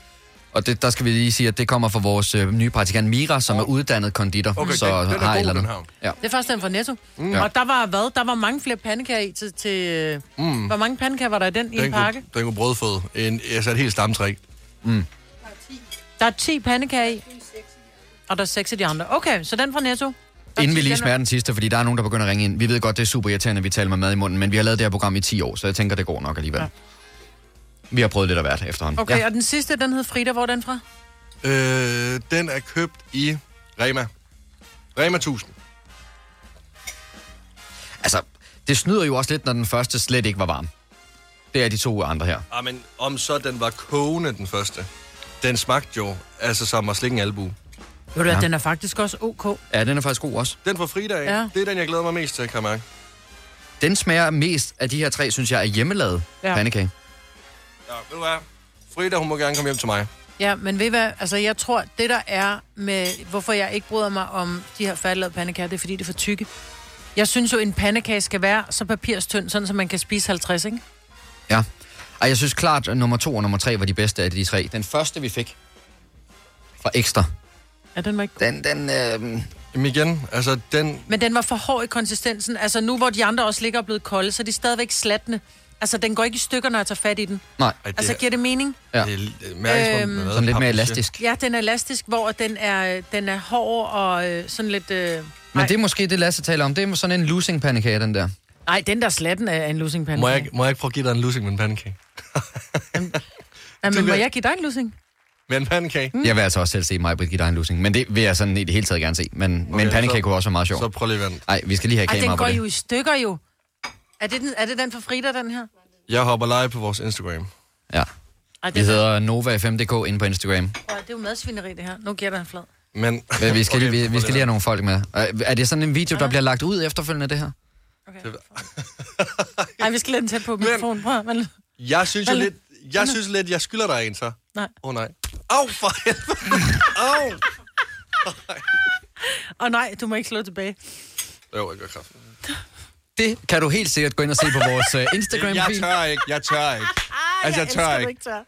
A: Og det, der skal vi lige sige, at det kommer fra vores øh, nye praktikant Mira, som er uddannet konditor.
C: Okay,
A: så
C: den- den er
A: har
C: god,
A: eller
C: den her.
A: Ja.
B: Det er først den fra Netto.
C: Mm. Ja.
B: Og der var hvad? Der var mange flere pandekager i til... til
C: Mm.
B: Hvor mange pandekager var der i den, i en
C: Den
B: pakke?
C: kunne, den kunne brødføde. En, altså et helt stamtræk.
A: Mm.
B: Der er 10 pandekager i. Og der er 6 af de andre. Okay, så den fra Netto.
A: Inden vi lige smager den sidste, fordi der er nogen, der begynder at ringe ind. Vi ved godt, det er super irriterende, at vi taler med mad i munden, men vi har lavet det her program i 10 år, så jeg tænker, det går nok alligevel. Ja. Vi har prøvet lidt af hvert efterhånden.
B: Okay, ja. og den sidste, den hed Frida. Hvor er den fra?
C: Øh, den er købt i Rema. Rema 1000.
A: Altså, det snyder jo også lidt, når den første slet ikke var varm. Det er de to andre her.
C: Ah, men om så den var kogende, den første. Den smagte jo, altså som at slikke en albu.
B: Ved du
A: Ja.
B: den er faktisk også ok.
A: Ja, den er faktisk god også.
C: Den fra Frida af,
B: Ja.
C: det er den, jeg glæder mig mest til, kan jeg mærke.
A: Den smager mest af de her tre, synes jeg, er hjemmelavet ja.
B: Ja.
A: pandekage.
C: Ja, ved du hvad? Frida, hun må gerne komme hjem til mig.
B: Ja, men ved I hvad? Altså, jeg tror, det der er med... Hvorfor jeg ikke bryder mig om de her færdiglavede pandekager, det er fordi, det er for tykke. Jeg synes jo, en pandekage skal være så papirstynd, sådan så man kan spise 50, ikke?
A: Ja. Og jeg synes klart, at nummer to og nummer tre var de bedste af de tre. Den første, vi fik fra Ekstra,
B: Ja, den var ikke...
A: den, den, øh,
C: Jamen igen, altså den...
B: Men den var for hård i konsistensen. Altså nu, hvor de andre også ligger og blevet kolde, så er de stadigvæk slatne. Altså, den går ikke i stykker, når jeg tager fat i den.
A: nej.
C: Ej, det
B: Altså,
C: er-
B: giver det mening?
A: Ja.
C: Det er mærkes,
B: Øhm,
A: Sådan lidt mere elastisk.
B: Ja, den er elastisk, hvor den er, den er hård og øh, sådan lidt... Øh...
A: Men det er måske det, Lasse taler om. Det er sådan en losing pandekage, den der.
B: Nej, den der slatten er en losing
C: Må
B: pandekage.
C: jeg, ikke- må jeg ikke prøve at give dig en losing med en pandekage?
B: Ja,
C: Du
B: men må jeg give dig en losing?
C: Med en pandekage?
A: Mm. Jeg vil altså også selv se mig, Britt, give dig en losing. Men det vil jeg sådan i det hele taget gerne se. Men, okay, men en pandekage
C: så-
A: kunne også være meget sjov.
C: Så prøv lige at vente.
A: Nej, vi skal lige have
B: Ej,
A: kamera
B: den
A: på
B: går
A: det.
B: jo i stykker jo. Er det den, er det den for Frida, den her?
C: Jeg hopper live på vores Instagram.
A: Ja.
B: Ej,
A: Vi
B: det, er,
A: hedder Nova5.dk inde på Instagram.
B: Prøv, det er jo madsvineri, det her. Nu gætter han flad.
C: Men,
A: Men vi skal,
C: Okay,
A: lige, vi, vi skal lige have nogle folk med. Er- det sådan en video, der bliver lagt ud efterfølgende, det her?
B: Nej, vi skal lade den tæt på mikrofonen. Prøv, men...
C: Jeg synes jo lidt, jeg synes lidt, jeg skylder dig en så.
B: Nej.
C: Åh oh, nej. Au, for helvede. Au.
B: Og nej, du må ikke slå tilbage.
C: Jo, jeg gør kraft.
A: Det kan du helt sikkert gå ind og se på vores uh,
C: Jeg
A: Instagram-profil.
C: tør ikke, jeg tør ikke. Altså, jeg tør ikke.
B: tør.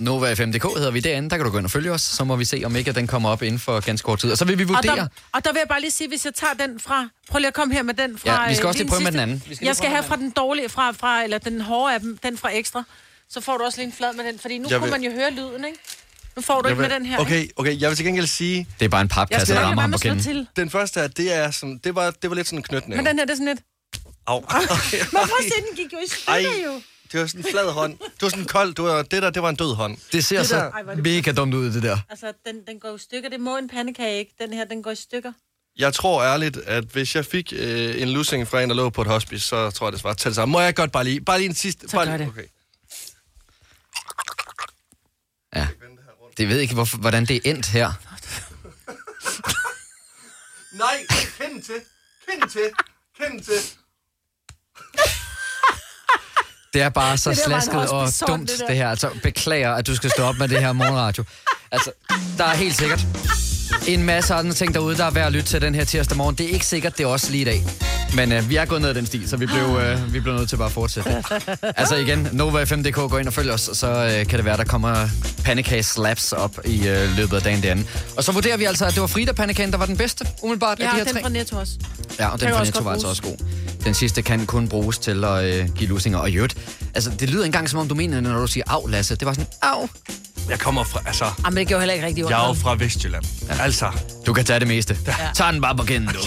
A: Nova5.dk hedder vi derinde. Der kan du gå ind og følge os. Så må vi se, om ikke at den kommer op inden for ganske kort tid. Og så vil vi
B: Og
A: vurdere.
B: der, og der vil jeg bare lige sige, hvis jeg tager den fra... Prøv lige at komme her med den fra...
A: Ja, vi skal
B: øh,
A: også lige
B: den
A: prøve med
B: sidste.
A: den anden. Vi skal
B: Jeg skal have
A: med
B: fra den dårlige, fra, fra, eller den hårde af dem, den fra ekstra. Så får du også lige en flad med den, fordi nu
C: Jeg
B: kunne
C: vil-
B: man jo høre lyden, ikke? Nu får du
C: Jeg
B: ikke med
C: vil-
B: den her, ikke?
C: Okay, okay, jeg vil til gengæld sige,
A: Det er bare en papkasse, der rammer ham på
B: med
A: kinden.
B: til.
C: den første her, det, er sådan, det, var, det var lidt sådan en knytnæve.
B: Men den her, det er sådan lidt...
C: Au.
B: Men prøv at se, den gik jo i stykker jo.
C: det var sådan en flad hånd. Det var sådan kold. Det, var, det der, det var en død hånd.
A: Det ser
C: Det
A: så
C: der-
B: Ej, det-
A: mega dumt ud, det der.
B: Altså, den, den går i stykker. Det må en pandekage ikke. Den her, den går i stykker.
C: Jeg tror ærligt, at hvis jeg fik øh, en lussing fra en, der lå på et hospice, så tror jeg, det var til det samme. Må jeg godt bare lige, bare lige en sidste...
B: Så
C: bare
B: gør
C: lige,
B: det.
C: Okay.
A: Ja. Det ved ikke, hvorfor, hvordan det er endt her.
C: Nej, kend til. Kend til. Kend til.
A: Det er bare så
B: Det
A: slasket og
B: hospice-sort,
A: dumt,
B: det
A: det, her. Altså, beklager, at du skal stå op med det her morgenradio. Altså, der er helt sikkert en masse andre ting derude, der er værd at lytte til den her tirsdag morgen. Det er ikke sikkert, det er også lige i dag. Men øh, vi er gået ned ad den sti, så vi blev, øh, vi blev nødt til bare at fortsætte. Altså igen, Nova5.dk, gå ind og følg os, så øh, kan det være, der kommer pandekage slaps op i øh, løbet af dagen derinde. Og så vurderer vi altså, at det var Frida pandekagen, der var den bedste, umiddelbart
B: Ja,
A: af de her
B: den
A: tre.
B: fra Netto også.
A: Ja, og den
B: Kan
A: fra Netto var altså også god. Den sidste kan kun bruges til at øh, give lusinger. Og øvrigt, altså det lyder engang som om du mener, når du siger af, Lasse. Det var sådan, af.
C: Jeg kommer fra, altså...
B: Jamen, det gjorde heller ikke rigtig ondt.
C: Jeg er jo fra Vestjylland. Ja. Altså.
A: Du kan tage det meste. Ja. Tag den bare på kinden, du.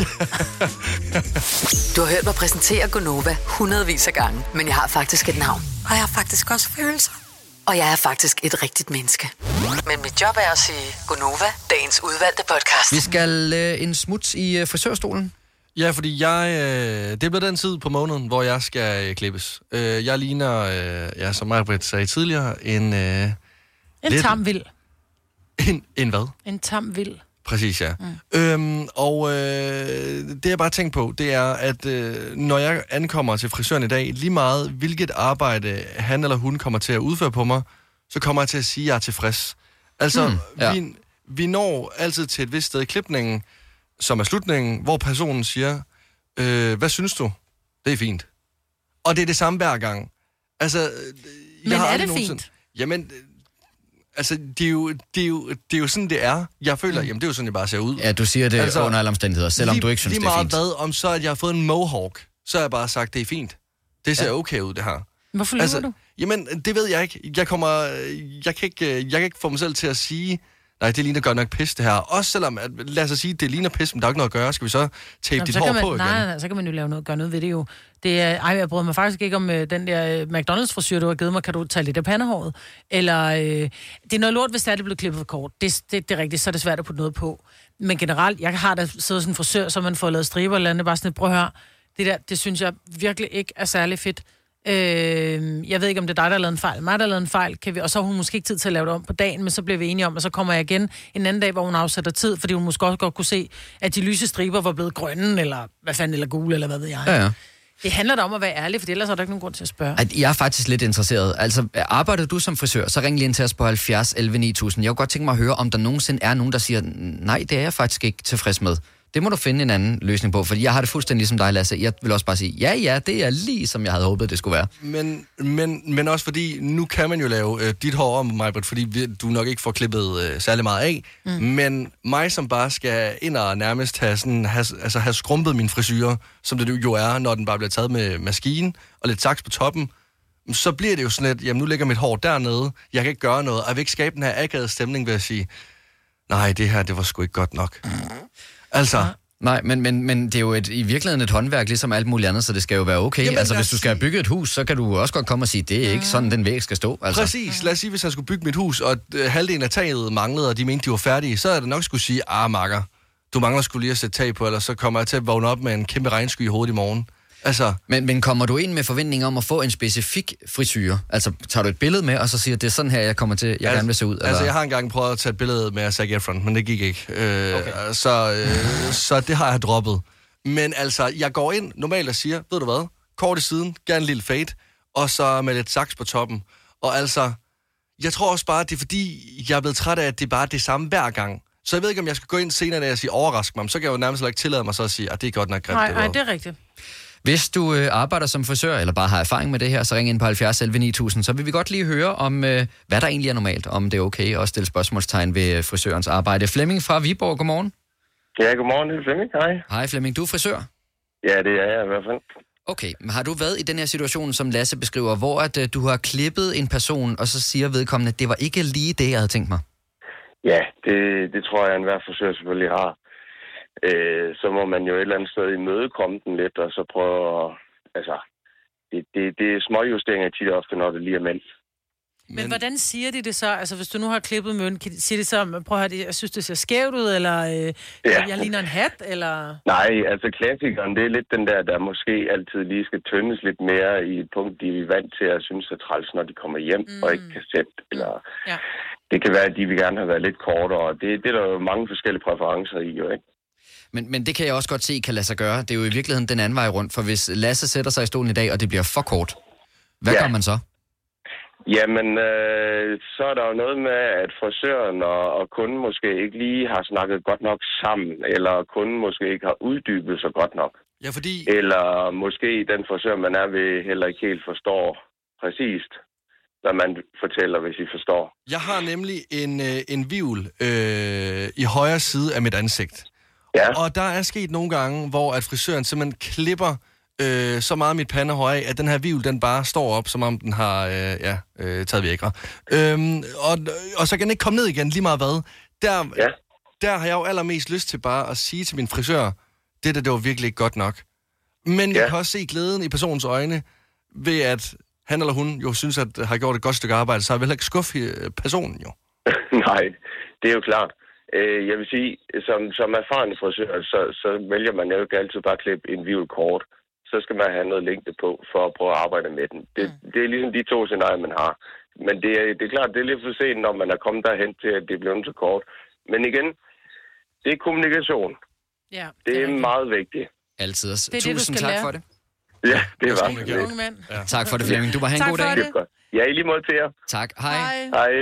D: Du har hørt mig præsentere Gonova hundredvis af gange, men jeg har faktisk et navn. Og jeg har faktisk også følelser. Og jeg er faktisk et rigtigt menneske. Men mit job er at sige Gonova, dagens udvalgte podcast.
A: Vi skal øh, en smut i øh, frisørstolen.
C: Ja, fordi jeg, øh, det bliver den tid på måneden, hvor jeg skal øh, klippes. Øh, jeg ligner, øh, ja, som Majbrit sagde tidligere, en... Øh,
B: En
C: lidt-
B: tam vild.
C: En, en hvad?
B: En tam vild.
C: Præcis, ja. Mm. Øhm, og øh, det jeg bare tænkt på, det er, at øh, når jeg ankommer til frisøren i dag, lige meget hvilket arbejde han eller hun kommer til at udføre på mig, så kommer jeg til at sige, at jeg er tilfreds. Altså, mm,
A: ja.
C: vi, vi når altid til et vist sted i klipningen, som er slutningen, hvor personen siger, øh, hvad synes du? Det er fint. Og det er det samme hver gang. Altså, øh,
B: Men
C: jeg har
B: er det
C: nogensinde-
B: fint?
C: Jamen, Altså, det er, jo, det, er jo, det er jo sådan, det er. Jeg føler, mm. jamen, det er jo sådan, jeg bare ser ud.
A: Ja, du siger det altså, under alle omstændigheder, selvom
C: lige,
A: du ikke synes,
C: lige
A: det er
C: meget
A: fint.
C: hvad, om så, at jeg har fået en mohawk, så har jeg bare sagt, det er fint. Det ser ja. okay ud, det her.
B: Hvorfor lyver du?
C: Jamen, det ved jeg ikke. Jeg kommer... Jeg kan ikke, jeg kan ikke få mig selv til at sige, nej, det ligner godt nok pis, det her. Også selvom, at, lad os sige, det ligner pis, men der er ikke noget at gøre. Skal vi så tape
B: Nå,
C: dit
B: så
C: hår
B: man,
C: på igen?
B: nej, nej, så kan man jo lave noget, gøre noget ved det jo. Det er, ej, jeg bryder mig faktisk ikke om øh, den der øh, McDonald's frisyr, du har givet mig. Kan du tage lidt af pandehåret? Eller, øh, det er noget lort, hvis det er, det blevet klippet for kort. Det, det, det er rigtigt, så er det svært at putte noget på. Men generelt, jeg har da siddet sådan en frisør, så man får lavet striber eller andet, bare sådan et, prøv at høre, det der, det synes jeg virkelig ikke er særlig fedt. Øh, jeg ved ikke, om det er dig, der har lavet en fejl. Mig, der har lavet en fejl, kan vi, og så har hun måske ikke tid til at lave det om på dagen, men så bliver vi enige om, og så kommer jeg igen en anden dag, hvor hun afsætter tid, fordi hun måske også godt kunne se, at de lyse striber var blevet grønne, eller hvad fanden, eller gule, eller hvad ved jeg.
A: Ja, ja.
B: Det handler da om at være ærlig, for ellers er der ikke nogen grund til at spørge.
A: At jeg er faktisk lidt interesseret. Altså, arbejder du som frisør, så ring lige ind til os på 70 11 9000. Jeg kunne godt tænke mig at høre, om der nogensinde er nogen, der siger, nej, det er jeg faktisk ikke tilfreds med. Det må du finde en anden løsning på, fordi jeg har det fuldstændig ligesom dig, Lasse. Jeg vil også bare sige, ja, ja, det er lige som jeg havde håbet, det skulle være.
C: Men, men, men også fordi, nu kan man jo lave øh, dit hår om, Majbert, fordi vi, du nok ikke får klippet øh, særlig meget af. Mm. Men mig, som bare skal ind og nærmest have, sådan, have, altså have skrumpet min frisyr, som det jo er, når den bare bliver taget med maskinen, og lidt saks på toppen, så bliver det jo sådan lidt, jamen nu ligger mit hår dernede, jeg kan ikke gøre noget, og jeg vil ikke skabe den her akavede stemning ved at sige, nej, det her, det var sgu ikke godt nok. Altså,
A: Nej, men, men, men det er jo et, i virkeligheden et håndværk, ligesom alt muligt andet, så det skal jo være okay.
C: Jamen,
A: altså, hvis du skal have bygget et hus, så kan du også godt komme og sige, det er ikke sådan, den væg skal stå. Altså.
C: Præcis. Lad os sige, hvis jeg skulle bygge mit hus, og øh, halvdelen af taget manglede, og de mente, de var færdige, så er det nok skulle sige, ah, makker, du mangler skulle lige at sætte tag på, eller så kommer jeg til at vågne op med en kæmpe regnsky i hovedet i morgen. Altså,
A: Men, men kommer du ind med forventning om at få en specifik frisyr? Altså, tager du et billede med, og så siger, det er sådan her, jeg kommer til, jeg
C: altså,
A: gerne vil se ud?
C: Altså, jeg har engang prøvet at tage et billede med Zac Efron, men det gik ikke. Øh, okay. så, øh, så det har jeg droppet. Men altså, jeg går ind normalt og siger, ved du hvad, kort i siden, gerne en lille fade, og så med lidt saks på toppen. Og altså, jeg tror også bare, det er fordi, jeg er blevet træt af, at det er bare det samme hver gang. Så jeg ved ikke, om jeg skal gå ind senere, da jeg siger overrask mig, men så kan jeg jo nærmest ikke tillade mig så at sige, at det er godt nok grimt.
B: Nej,
C: det
B: nej,
C: var."
B: det er rigtigt.
A: Hvis du øh, arbejder som frisør, eller bare har erfaring med det her, så ring ind på 70 11 9000, så vil vi godt lige høre om, øh, hvad der egentlig er normalt, om det er okay at stille spørgsmålstegn ved øh, frisørens arbejde. Flemming fra Viborg, godmorgen.
R: Ja, godmorgen, det er Flemming. Hej.
A: Hej Flemming, du er frisør.
R: Ja, det er jeg i hvert fald.
A: Okay, men har du været i den her situation, som Lasse beskriver, hvor at, øh, du har klippet en person, og så siger vedkommende, at det var ikke lige det, jeg havde tænkt mig?
R: Ja, det, det tror jeg, enhver frisør selvfølgelig har. Øh, så må man jo et eller andet sted imødekomme den lidt, og så prøve at... Altså, det, det, det er småjusteringer tit og ofte, når det lige er mænd.
B: Men, Men hvordan siger de det så? Altså, hvis du nu har klippet møn, kan de sige det så, prøv at høre, det- jeg synes, det ser skævt ud, eller øh,
R: Ja.
B: jeg ligner en hat, eller...
R: Nej, altså klassikeren, det er lidt den der, der måske altid lige skal tyndes lidt mere i et punkt, de er vant til at synes er træls, når de kommer hjem mm. og ikke kan sætte. Eller
B: Ja.
R: det kan være, at de vil gerne have været lidt kortere, og det, det er der jo mange forskellige præferencer i, jo ikke?
A: Men, men det kan jeg også godt se kan lade sig gøre. Det er jo i virkeligheden den anden vej rundt, for hvis Lasse sætter sig i stolen i dag, og det bliver for kort, hvad
R: Ja.
A: gør man så?
R: Jamen, øh, så er der jo noget med, at frisøren og, og kunden måske ikke lige har snakket godt nok sammen, eller kunden måske ikke har uddybet sig godt nok.
C: Ja, fordi...
R: Eller måske den frisør, man er ved, heller ikke helt forstår præcist, hvad man fortæller, hvis I forstår.
C: Jeg har nemlig en, øh, en vivl øh, i højre side af mit ansigt.
R: Ja.
C: Og der er sket nogle gange, hvor at frisøren simpelthen klipper øh, så meget mit pandehår af, at den her vivl, den bare står op, som om den har øh, ja, øh, taget vækre. Øhm, og, og så kan den ikke komme ned igen, lige meget hvad. Der,
R: ja. der
C: har jeg jo allermest lyst til bare at sige til min frisør, det der, det var virkelig ikke godt nok. Men jeg
R: Ja.
C: kan også se glæden i personens øjne, ved at han eller hun jo synes, at har gjort et godt stykke arbejde, så jeg vil heller ikke skuffe øh, personen jo.
R: Nej, det er jo klart. Øh, jeg vil sige, som, som erfaren frisør, så, så vælger man jo ikke altid bare at klippe en vivl kort. Så skal man have noget længde på, for at prøve at arbejde med den. Det, mm. det er ligesom de to scenarier, man har. Men det er, det er klart, det er lidt for sent, når man er kommet derhen til, at det bliver så kort. Men igen, det er kommunikation.
B: Ja,
R: Det er meget vigtigt.
A: Altid.
B: Det er det, du
A: Tusind
B: skal
A: tak
B: lære.
A: for det.
R: Ja, det var
B: Unge mand.
A: Ja. Tak for det, Flemming. Du må have en
B: Tak
A: god
B: for
A: dag.
B: det.
R: Ja, i lige måde til jer.
A: Tak. Hej.
R: Hej.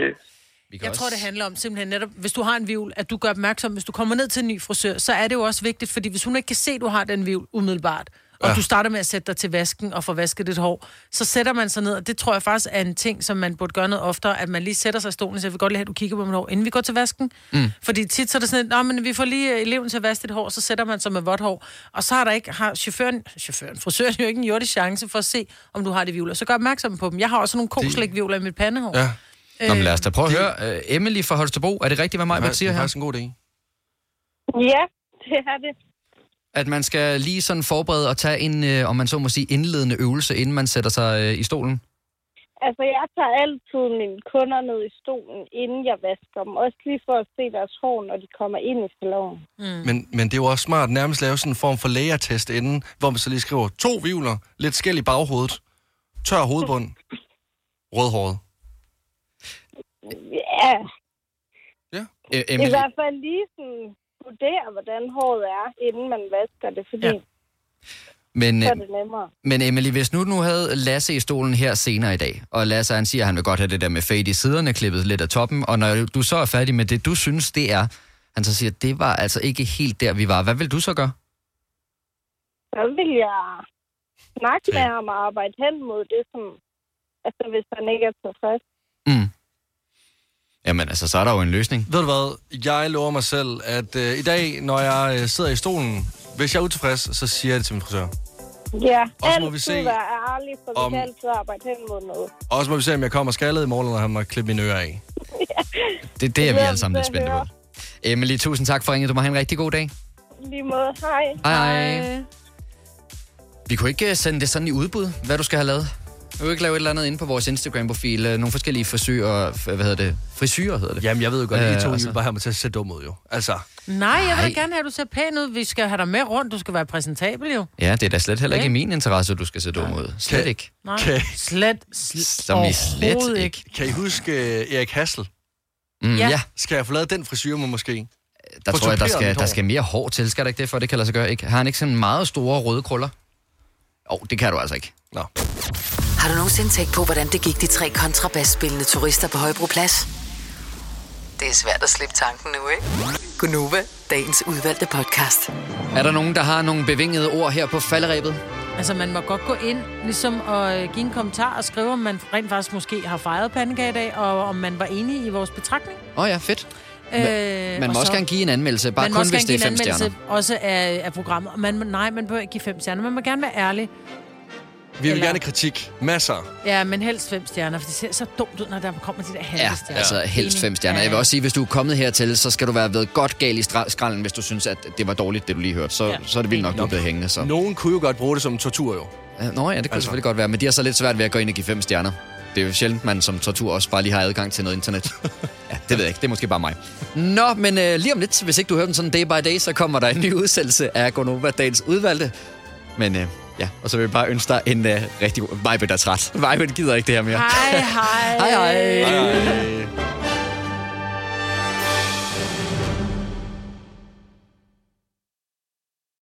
A: Vi kan
B: Jeg
A: også...
B: tror, det handler om simpelthen netop, hvis du har en vivl, at du gør opmærksom, hvis du kommer ned til en ny frisør, så er det jo også vigtigt, fordi hvis hun ikke kan se, at du har den vivl umiddelbart, og ja. du starter med at sætte dig til vasken og få vasket dit hår, så sætter man sig ned, og det tror jeg faktisk er en ting, som man burde gøre noget oftere, at man lige sætter sig i stolen og siger, jeg vil godt lige have, at du kigger på mit hår, inden vi går til vasken.
A: Mm.
B: Fordi tit så er det sådan, at men vi får lige øh, eleven til at vaske dit hår, så sætter man sig med vådt hår, og så har der ikke, har chaufføren, chaufføren, frisøren jo ikke en jordisk chance for at se, om du har de vivler. Så gør opmærksom på dem. Jeg har også nogle koslægvivler i mit pandehår.
C: Ja.
A: Nå, men lad os da prøve at høre. Uh, Emily fra Holstebro, er det rigtigt, hvad mig
C: Det er
A: siger her?
C: faktisk en god idé.
S: Ja, det er det.
A: At man skal lige sådan forberede og tage en, uh, om man så må sige, indledende øvelse, inden man sætter sig uh, i stolen?
S: Altså, jeg tager altid mine kunder ned i stolen, inden jeg vasker dem. Også lige for at se deres hår, når de kommer ind i salon.
B: Mm.
C: Men, men det er jo også smart nærmest lave sådan en form for lægertest inden, hvor man så lige skriver to vivler, lidt skæld i baghovedet, tør hovedbund, rødhåret.
S: Ja,
A: E-
S: i hvert fald lige sådan vurdere, hvordan håret er, inden man vasker det, fordi ja.
A: Men,
S: så er
A: uh,
S: det nemmere.
A: men Emily, hvis nu nu havde Lasse i stolen her senere i dag, og Lasse han siger, at han vil godt have det der med fade i siderne, klippet lidt af toppen, og når du så er færdig med det, du synes, det er, han så siger, det var altså ikke helt der, vi var. Hvad vil du så gøre?
S: Så vil jeg snakke med ham og arbejde hen mod det, som... Altså, hvis han ikke er tilfreds.
A: Mm. Jamen altså, så er der jo en løsning.
C: Ved du hvad, jeg lover mig selv, at øh, i dag, når jeg øh, sidder i stolen, hvis jeg er utilfreds, så siger jeg det til min frisør.
S: Ja,
C: Og så må
S: altid
C: vi se,
S: være ærlig, for
C: om-
S: vi kan altid arbejde hen mod noget.
C: Og så må vi se, om jeg kommer skaldet i morgen, når han må klippe mine ører af.
A: Det, det er vi alle sammen lidt spændte på. Emily, tusind tak for ringet. Du må have en rigtig god dag.
S: Lige måde, hej.
A: Hej, hej. Vi kunne ikke øh, sende det sådan i udbud, hvad du skal have lavet. Vi kunne ikke lave et eller andet inde på vores Instagram-profil. øh, Nogle forskellige frisyrer, f- hvad hedder det? Frisyrer hedder det.
C: Jamen, jeg ved jo godt,
A: Øh,
C: at I to
A: altså.
C: vil bare have mig til at se dum ud, jo. Altså,
B: Nej, jeg vil da
A: Nej.
B: gerne have, at du ser pæn ud. Vi skal have dig med rundt. Du skal være præsentabel jo.
A: Ja, det er da slet heller ikke i
B: Okay.
A: min interesse, at du skal se dum ud. Slet ikke.
B: Nej,
C: Kan-
B: slet, slet,
A: Som i slet ikke.
C: kan I huske uh, Erik Hassel?
A: Mm, ja.
B: Ja.
C: Skal jeg få lavet den frisyr med måske?
A: der tror jeg, der skal, der skal mere hår til. Skal der ikke det, for det kan lade sig gøre? Ikke? Har han ikke sådan meget store røde krøller? Åh, oh, det kan du altså ikke.
C: Nå.
D: Har du nogensinde tænkt på, hvordan det gik de tre kontrabasspillende turister på Højbroplads? Det er svært at slippe tanken nu, ikke? Gunova, dagens udvalgte podcast.
A: Er der nogen, der har nogle bevingede ord her på falderæbet?
B: Altså, man må godt gå ind ligesom og øh, give en kommentar og skrive, om man rent faktisk måske har fejret pandekage i dag, og om man var enig i vores betragtning.
A: Åh oh, ja, fedt.
B: Øh,
A: Man
B: og
A: må også
B: så-
A: gerne give en anmeldelse, bare
B: man
A: kun hvis det er
B: give
A: fem
B: en
A: stjerner.
B: anmeldelse også af, af programmet. Man, nej, man bør ikke give fem stjerner. Man må gerne være ærlig.
C: Vi vil
B: Eller-
C: gerne kritik. Masser.
B: Ja, men helst fem stjerner, for det ser så dumt ud, når der kommer de der halve
A: Ja,
B: stjerner.
A: altså helst fem stjerner. Jeg vil også sige, hvis du er kommet hertil, så skal du være ved godt gal i skralden, hvis du synes, at det var dårligt, det du lige hørte. Så,
B: Ja.
A: så er det vildt nok, du er blevet hængende. Så.
C: Nogen kunne jo godt bruge det som tortur, jo.
A: Nå ja, det kunne
C: Altså.
A: selvfølgelig godt være, men de har så lidt svært ved at gå ind og give fem stjerner. Det er jo sjældent, man som tortur også bare lige har adgang til noget internet. ja, det ved jeg ikke. Det er måske bare mig. Nå, men øh, lige om lidt, hvis ikke du hører den sådan day by day, så kommer der en ny udsendelse af Gonova Dagens Udvalgte. Men øh, Ja, og så vil jeg bare ønske dig en uh, rigtig god... Vejbe, der er træt. Vejbe gider ikke det her mere.
B: Hej,
A: hej. hej,
C: hej. hej.